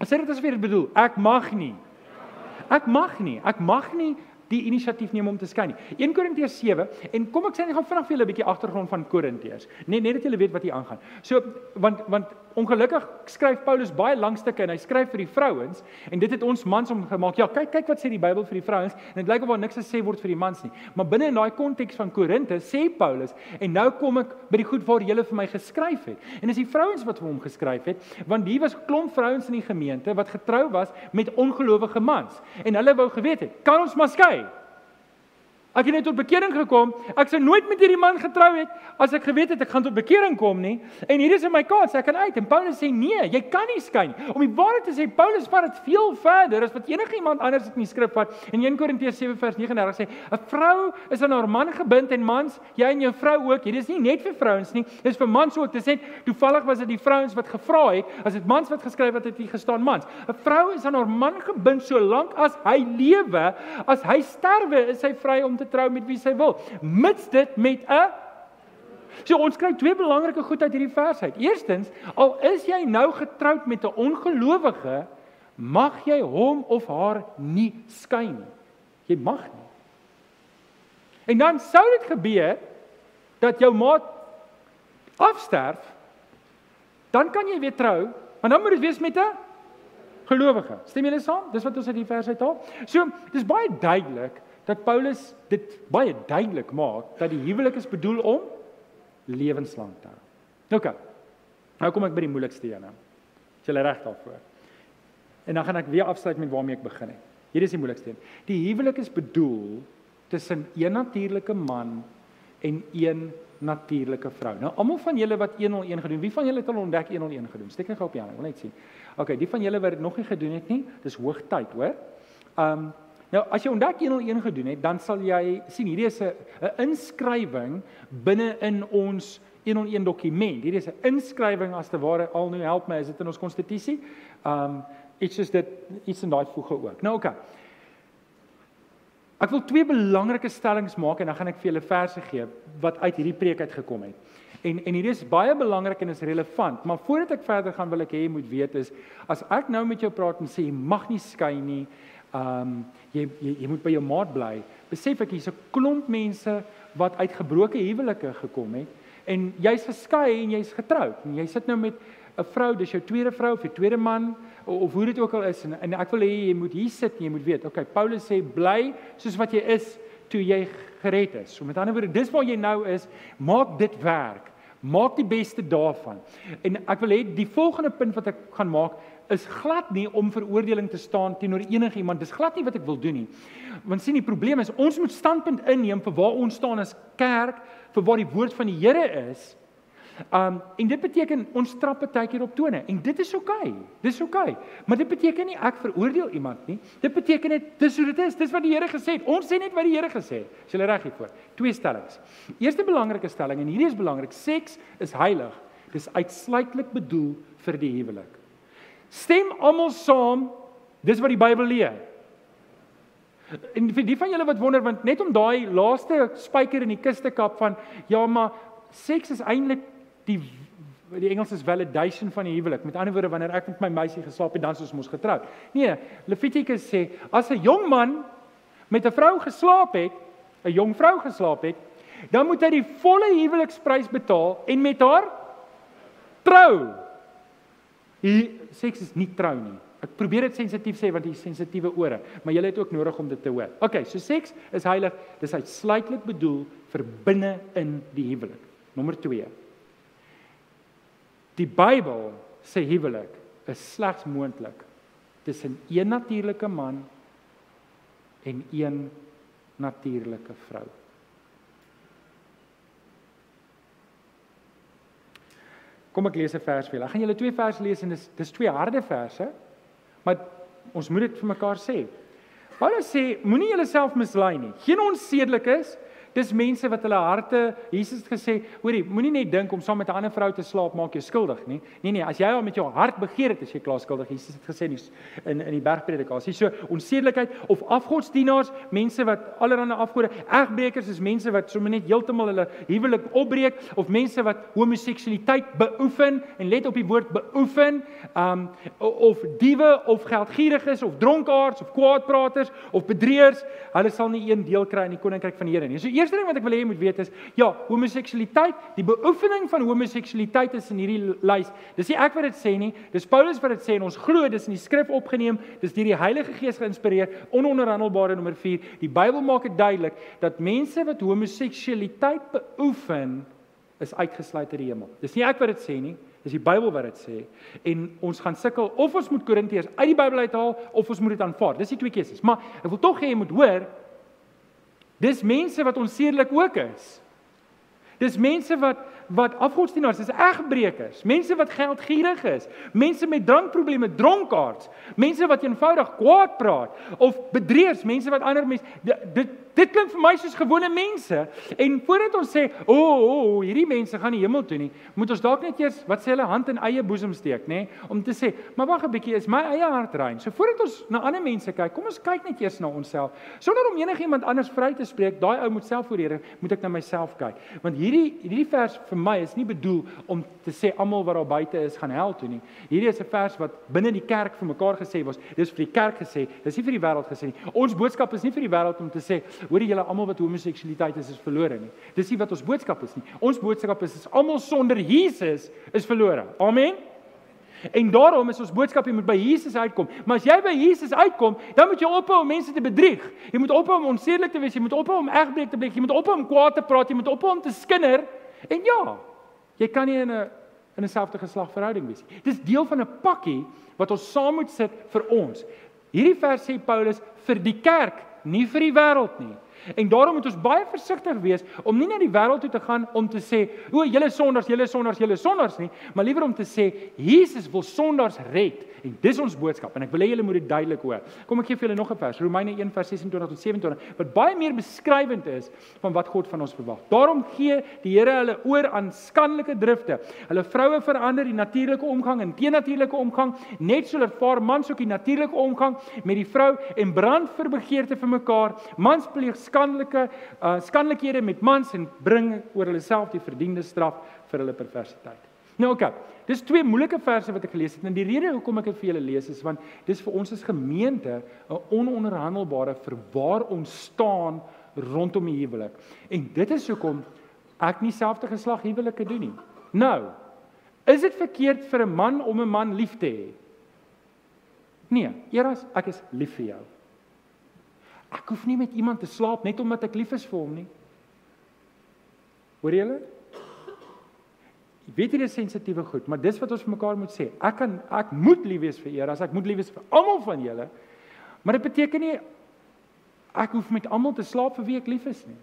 Sê dit asof jy dit bedoel. Ek mag nie. Ek mag nie. Ek mag nie die inisiatief neem om te skei nie. 1 Korintiërs 7 en kom ek sê net gaan vinnig vir julle 'n bietjie agtergrond van Korintiërs. Net net dat julle weet wat hier aangaan. So want want ongelukkig skryf Paulus baie lang stukke en hy skryf vir die vrouens en dit het ons mans om gemaak. Ja, kyk kyk wat sê die Bybel vir die vrouens en dit lyk of daar niks gesê word vir die mans nie. Maar binne in daai konteks van Korinte sê Paulus en nou kom ek by die goed waar julle vir my geskryf het. En dis die vrouens wat vir hom geskryf het want hier was klomp vrouens in die gemeente wat getrou was met ongelowige mans en hulle wou geweet het, kan ons maar skei? Ek het net tot bekering gekom. Ek sou nooit met hierdie man getrou het as ek geweet het ek gaan tot bekering kom nie. En hier is my kans, ek kan uit. En Paulus sê nee, jy kan nie skei nie. Om die waarheid te sê, Paulus vat dit veel verder as wat enige iemand anders in die skrif vat. In 1 Korintiërs 7 vers 39 sê, 'n vrou is aan haar man gebind en mans, jy en jou vrou ook. Hier is nie net vir vrouens nie, dis vir mans ook. Dit sê toevallig was dit die vrouens wat gevra het, as dit mans wat geskryf het, het hier gestaan mans. 'n Vrou is aan haar man gebind solank as hy lewe. As hy sterwe, is hy vry om te trou met wie sy wil, mits dit met 'n So ons kry twee belangrike goed uit hierdie vers uit. Eerstens, al is jy nou getroud met 'n ongelowige, mag jy hom of haar nie skei nie. Jy mag nie. En dan sou dit gebeur dat jou maat afsterf, dan kan jy weer trou, maar dan moet dit wees met 'n gelowige. Stem julle saam? Dis wat ons uit die vers uithaal. So, dis baie duidelik dat Paulus dit baie duidelik maak dat die huwelik is bedoel om lewenslank te hou. OK. Nou kom ek by die moeilikste een. Is jy reg daarvoor? En dan gaan ek weer afsluit met waarmee ek begin het. Hier is die moeilikste een. Die huwelik is bedoel tussen een natuurlike man en een natuurlike vrou. Nou almal van julle wat 101 gedoen, wie van julle het al ontdek 101 gedoen? Steek net gou op die hand, ek wil net sien. OK, die van julle wat dit nog nie gedoen het nie, dis hoogtyd, hoor. Um Nou as jy ontdek 101 gedoen het, dan sal jy sien hierdie is 'n inskrywing binne in ons 101 dokument. Hierdie is 'n inskrywing as te ware al nou help my is dit in ons konstitusie. Um iets is dit iets in daai voege ook. Nou. Okay. Ek wil twee belangrike stellings maak en dan gaan ek vir julle verse gee wat uit hierdie preek uit gekom het. En en hierdie is baie belangrik en is relevant, maar voordat ek verder gaan wil ek hê jy moet weet is as ek nou met jou praat en sê jy mag nie skei nie, Ehm um, jy, jy jy moet by jou maat bly. Besef ek hier's 'n klomp mense wat uit gebroke huwelike gekom het en jy's geskei en jy's getroud en jy sit nou met 'n vrou, dis jou tweede vrou of jou tweede man of, of hoe dit ook al is en, en ek wil hê jy moet hier sit en jy moet weet, okay, Paulus sê bly soos wat jy is toe jy gered is. So met ander woorde, dis waar jy nou is, maak dit werk. Maak die beste daarvan. En ek wil hê die volgende punt wat ek gaan maak is glad nie om veroordeling te staan teenoor enigiemand. Dis glad nie wat ek wil doen nie. Want sien die probleem is ons moet standpunt inneem vir waar ons staan as kerk, vir waar die woord van die Here is. Um en dit beteken ons trap baie keer op tone en dit is oukei. Okay. Dis oukei. Okay. Maar dit beteken nie ek veroordeel iemand nie. Dit beteken net dis hoe dit is. Dis wat die Here gesê het. Ons sê net wat die Here gesê het. Is jy reg hiervoor? Twee stellings. Eerste belangrike stelling en hierdie is belangrik. Seks is heilig. Dis uitsluitlik bedoel vir die huwelik. Stem almal saam. Dis wat die Bybel leer. En vir die van julle wat wonder want net om daai laaste spyker in die kus te kap van ja maar seks is eintlik die die Engels is validation van die huwelik. Met ander woorde wanneer ek met my meisie geslaap het dan soos ons getroud. Nee, Levitikus sê as 'n jong man met 'n vrou geslaap het, 'n jong vrou geslaap het, dan moet hy die volle huweliksprys betaal en met haar trou. Hier seks is nie trou nie. Ek probeer dit sensitief sê want jy sensitiewe ore, maar jy het ook nodig om dit te hoor. OK, so seks is heilig. Dis uitsluitlik bedoel vir binne in die huwelik. Nommer 2. Die Bybel sê huwelik is slegs moontlik tussen een natuurlike man en een natuurlike vrou. Kom ek lees 'n vers vir julle. Ek gaan julle twee verse lees en dis dis twee harde verse. Maar ons moet dit vir mekaar sê. Paulus sê moenie jouself mislei nie. Geen onsedelikes, Dis mense wat hulle harte, Jesus het gesê, hoorie, moenie net dink om saam met 'n ander vrou te slaap maak jou skuldig nie. Nee nee, as jy al met jou hart begeer het, is jy klaar skuldig. Jesus het gesê in in die bergpredikasie. So onsedelikheid of afgodsdienaars, mense wat allerlei afgode, egbreekers is mense wat sommer net heeltemal hulle huwelik opbreek of mense wat homoseksualiteit beoefen en let op die woord beoefen, um of diewe of geldgieriges of dronkaards of kwaadpraters of bedrieërs, hulle sal nie een deel kry in die koninkryk van die Here nie. So eerste ding wat ek wil hê jy moet weet is, ja, homoseksualiteit, die beoefening van homoseksualiteit is in hierdie lys. Dis nie ek wat dit sê nie, dis Paulus wat dit sê en ons glo dis in die skrif opgeneem, dis deur die Heilige Gees geïnspireer, ononderhandelbare nommer 4. Die Bybel maak dit duidelik dat mense wat homoseksualiteit beoefen is uitgesluit uit die hemel. Dis nie ek wat dit sê nie, dis die Bybel wat dit sê. En ons gaan sukkel of ons moet Korintiërs uit die Bybel uithaal of ons moet dit aanvaar. Dis die twee keuses. Maar ek wil tog hê jy moet hoor Dis mense wat onsedelik ook is. Dis mense wat wat afgodsdienaars is, egbreekers, mense wat geldgierig is, mense met drankprobleme, dronkaards, mense wat eenvoudig kwaad praat of bedrieërs, mense wat ander mense dit Dit klink vir my soos gewone mense. En voordat ons sê, "O, oh, oh, hierdie mense gaan die hemel toe nie," moet ons dalk net eers wat sê hulle hand in eie boesem steek, nê, om te sê, "Maar wag 'n bietjie, is my eie hart rein?" So voordat ons na ander mense kyk, kom ons kyk net eers na onsself. Sonder om enigiemand anders vry te spreek, daai ou moet self voor Here, moet ek na myself kyk. Want hierdie hierdie vers vir my is nie bedoel om te sê almal wat daar buite is gaan hel toe nie. Hierdie is 'n vers wat binne die kerk vir mekaar gesê was. Dis vir die kerk gesê, dis nie vir die wêreld gesê nie. Ons boodskap is nie vir die wêreld om te sê Hoorie julle almal wat homoseksualiteit is is verlore nie. Dis nie wat ons boodskap is nie. Ons boodskap is is almal sonder Jesus is verlore. Amen. En daarom is ons boodskap jy moet by Jesus uitkom. Maar as jy by Jesus uitkom, dan moet jy ophou om mense te bedrieg. Jy moet ophou om onsedelik te wees, jy moet ophou om egbreek te pleeg, jy moet ophou om kwaad te praat, jy moet ophou om te skinder. En ja, jy kan nie in 'n in 'n selfde geslagverhouding wees nie. Dis deel van 'n pakkie wat ons saam moet sit vir ons. Hierdie vers sê Paulus vir die kerk nie vir die wêreld nie. En daarom moet ons baie versigtig wees om nie na die wêreld toe te gaan om te sê, "O, julle sondaars, julle sondaars, julle sondaars" nie, maar liewer om te sê, "Jesus wil sondaars red." En dis ons boodskap en ek wil hê julle moet dit duidelik hoor. Kom ek gee vir julle nog 'n vers, Romeine 1:26 tot 27, wat baie meer beskrywend is van wat God van ons verwag. Daarom gee die Here hulle oor aan skandelike drifte. Hulle vroue verander die natuurlike omgang in teenatuurlike omgang, net so dat vaar mans ook die natuurlike omgang met die vrou en brand vir begeerte vir mekaar. Mans pleeg skandelike uh, skandelikhede met mans en bring oor hulle self die verdiende straf vir hulle perversiteit. Nou oké. Okay, dis twee moeilike verse wat ek gelees het en die rede hoekom ek dit vir julle lees is want dis vir ons as gemeente 'n ononderhandelbare vir waar ons staan rondom die huwelik. En dit is hoekom ek nie selfde geslag huwelike doen nie. Nou, is dit verkeerd vir 'n man om 'n man lief te hê? Nee, eers ek is lief vir jou. Ek hoef nie met iemand te slaap net omdat ek lief is vir hom nie. Hoor julle? Ek weet is sensitiewe goed, maar dis wat ons vir mekaar moet sê. Ek kan ek moet lief wees vir Here, as ek moet lief wees vir almal van julle. Maar dit beteken nie ek hoef met almal te slaap vir wie ek lief is nie.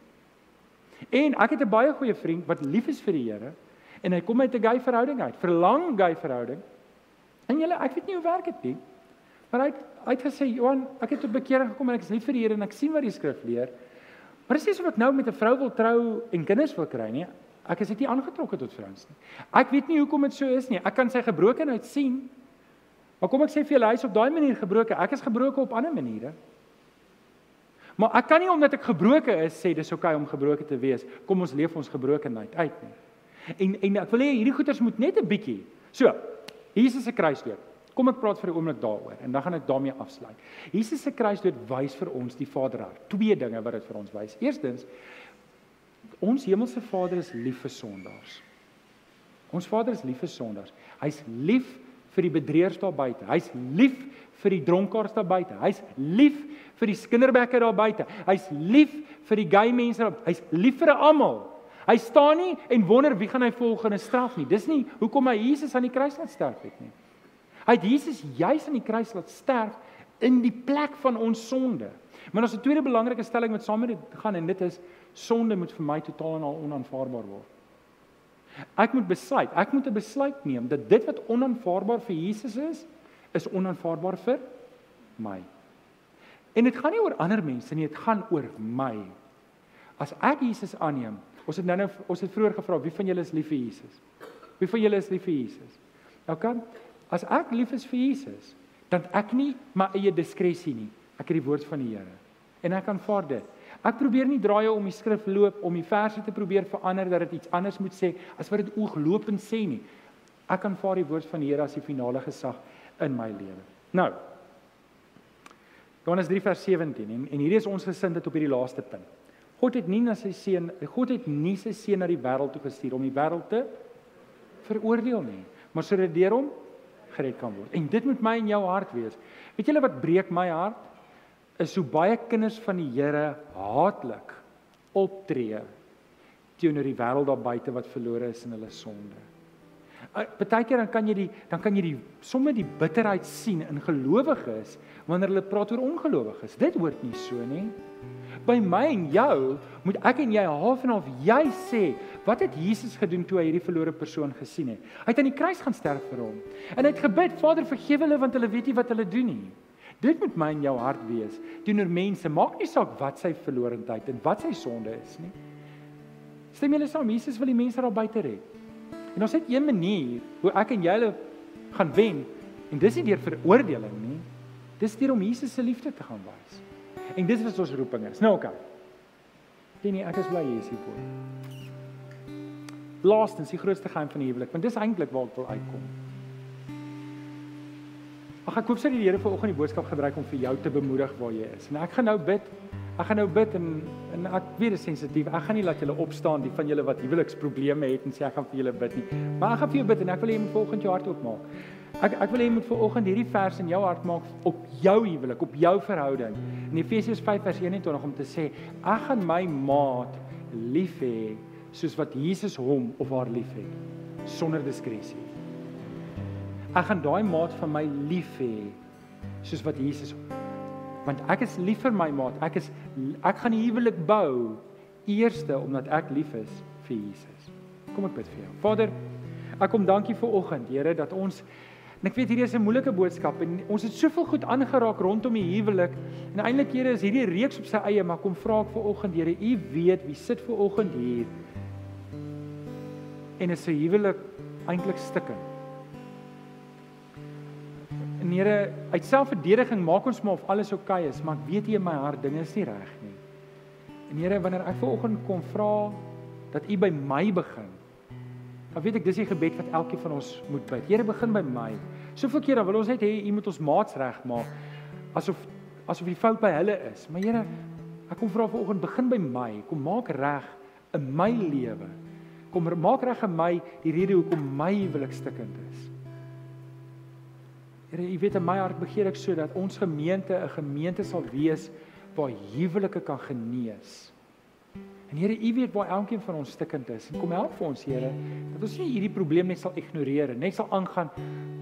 En ek het 'n baie goeie vriend wat lief is vir die Here en hy kom uit 'n gay verhouding uit, verlang gay verhouding. En julle, ek weet nie hoe werk dit nie. Maar hy hy het gesê Johan, ek het tot bekering gekom en ek is lief vir die Here en ek sien wat die skrif leer. Maar dis nie so wat nou met 'n vrou wil trou en kinders wil kry nie. Ek is dit nie aangetrokke tot vrouens nie. Ek weet nie hoekom dit so is nie. Ek kan sy gebrokenheid sien. Maar kom ek sê vir julle, hy's op daai manier gebroken. Ek is gebroken op ander maniere. Maar ek kan nie omdat ek gebroken is sê dis oukei okay om gebroken te wees. Kom ons leef ons gebrokenheid uit nie. En en ek wil hê hierdie goeters moet net 'n bietjie. So, Jesus se kruisdood. Kom ek praat vir 'n oomblik daaroor en dan gaan ek daarmee afsluit. Jesus se kruisdood wys vir ons die Vaderhart. Twee dinge wat dit vir ons wys. Eerstens, ons hemelse Vader is lief vir sondaars. Ons Vader is lief vir sondaars. Hy's lief vir die bedrieërs daar buite. Hy's lief vir die dronkaards daar buite. Hy's lief vir die skinderbekke daar buite. Hy's lief vir die gay mense. Hy's lief vir almal. Hy staan nie en wonder wie gaan hy volgende straf nie. Dis nie hoekom hy Jesus aan die kruis laat sterf het nie. Hy het Jesus juis aan die kruis laat sterf in die plek van ons sonde. Maar ons het 'n tweede belangrike stelling wat saam met dit gaan en dit is sonde moet vir my totaal en al onaanvaarbaar word. Ek moet besluit, ek moet 'n besluit neem dat dit wat onaanvaarbaar vir Jesus is, is onaanvaarbaar vir my. En dit gaan nie oor ander mense nie, dit gaan oor my. As ek Jesus aanneem, ons het nou nou ons het vroeër gevra wie van julle is lief vir Jesus? Wie van julle is lief vir Jesus? Nou kan as ek lief is vir Jesus, dan ek nie my eie diskresie nie. Ek het die woord van die Here en ek aanvaar dit. Ek probeer nie draaie om die skrif loop om die verse te probeer verander dat dit iets anders moet sê as wat dit ooglopend sê nie. Ek aanvaar die woord van die Here as die finale gesag in my lewe. Nou. Johannes 3 vers 17 en en hierdie is ons gesindheid op hierdie laaste punt. God het nie na sy seun, God het nie sy seun na die wêreld toe gestuur om die wêreld te veroordeel nie, maar sodat deur hom gered kan word. En dit moet my en jou hart wees. Weet julle wat breek my hart? is hoe baie kinders van die Here haatlik optree teenoor die wêreld daar buite wat verlore is in hulle sonde. Uh, partykeer dan kan jy die dan kan jy die somme die bitterheid sien in gelowiges wanneer hulle praat oor ongelowiges. Dit hoort nie so nie. By my en jou moet ek en jy half en half jy sê wat het Jesus gedoen toe hy hierdie verlore persoon gesien het? Hy het aan die kruis gaan sterf vir hom. En hy het gebid, Vader vergewe hulle want hulle weet nie wat hulle doen nie. Dit moet my in jou hart wees. Teenoor mense, maak nie saak wat sy verlorendheid en wat sy sonde is nie. Stem julle saam, Jesus wil die mense daar buite red. En ons het een manier hoe ek en jy hulle gaan wen en dis nie deur veroordeling nie. Dis deur om Jesus se liefde te gaan wys. En dis wat ons roeping is. Nou oké. Okay. Nee, ek is bly hier is hier voor. Laastens, die grootste geheim van die huwelik, want dis eintlik waar ek wil uitkom. Ag ek hoop sy die Here vanoggend die boodskap gebruik om vir jou te bemoedig waar jy is. En ek gaan nou bid. Ek gaan nou bid en en ek weet dit is sensitief. Ek gaan nie laat julle opstaan die van julle wat huweliksprobleme het en sê ek gaan vir julle bid nie. Maar ek gaan vir jou bid en ek wil hê jy moet vanoggend jou hart oopmaak. Ek ek wil hê jy moet vanoggend hierdie vers in jou hart maak op jou huwelik, op jou verhouding. In Efesiërs 5 vers 21 om te sê ek gaan my maat lief hê soos wat Jesus hom of haar liefhet sonder diskresie. Ek gaan daai maat van my lief hê soos wat Jesus want ek is lief vir my maat. Ek is ek gaan die huwelik bou eerste omdat ek lief is vir Jesus. Kom ek bid vir jou. Vader, ek kom dankie vir oggend, Here, dat ons en ek weet hierdie is 'n moeilike boodskap en ons het soveel goed aangeraak rondom die huwelik en eintlik Here is hierdie reeks op sy eie, maar kom vra ek vir oggend, Here, U weet wie sit vir oggend hier en is 'n huwelik eintlik stikkend. En Here, uit selfverdediging maak ons maar of alles oukei okay is, maar ek weet hier in my hart dinge is nie reg nie. En Here, wanneer ek vanoggend kom vra dat U by my begin. Dan weet ek dis die gebed wat elkeen van ons moet bid. Here, begin by my. Soveel kere wil ons net hê U moet ons maats regmaak asof asof die fout by hulle is. Maar Here, ek kom vra vanoggend begin by my. Kom maak reg in my lewe. Kom maak reg in my die rede hoekom my huwelik stikkend is. Here, U weet in my hart begeer ek sodat ons gemeente 'n gemeente sal wees waar huwelike kan genees. En Here, U weet waar elkeen van ons stikkend is. En kom help vir ons, Here, dat ons nie hierdie probleem net sal ignoreer en net sal aangaan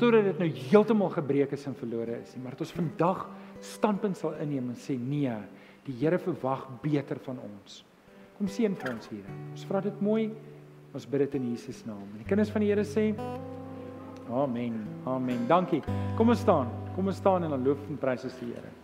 totdat dit nou heeltemal gebreek is en verlore is nie, maar dat ons vandag standpunt sal inneem en sê nee, die Here verwag beter van ons. Kom seën vir ons, Here. Ons vra dit mooi. Ons bid dit in Jesus naam. En die kinders van die Here sê Amen. Amen. Dankie. Kom ons staan. Kom ons staan en dan loof en prys ons die Here.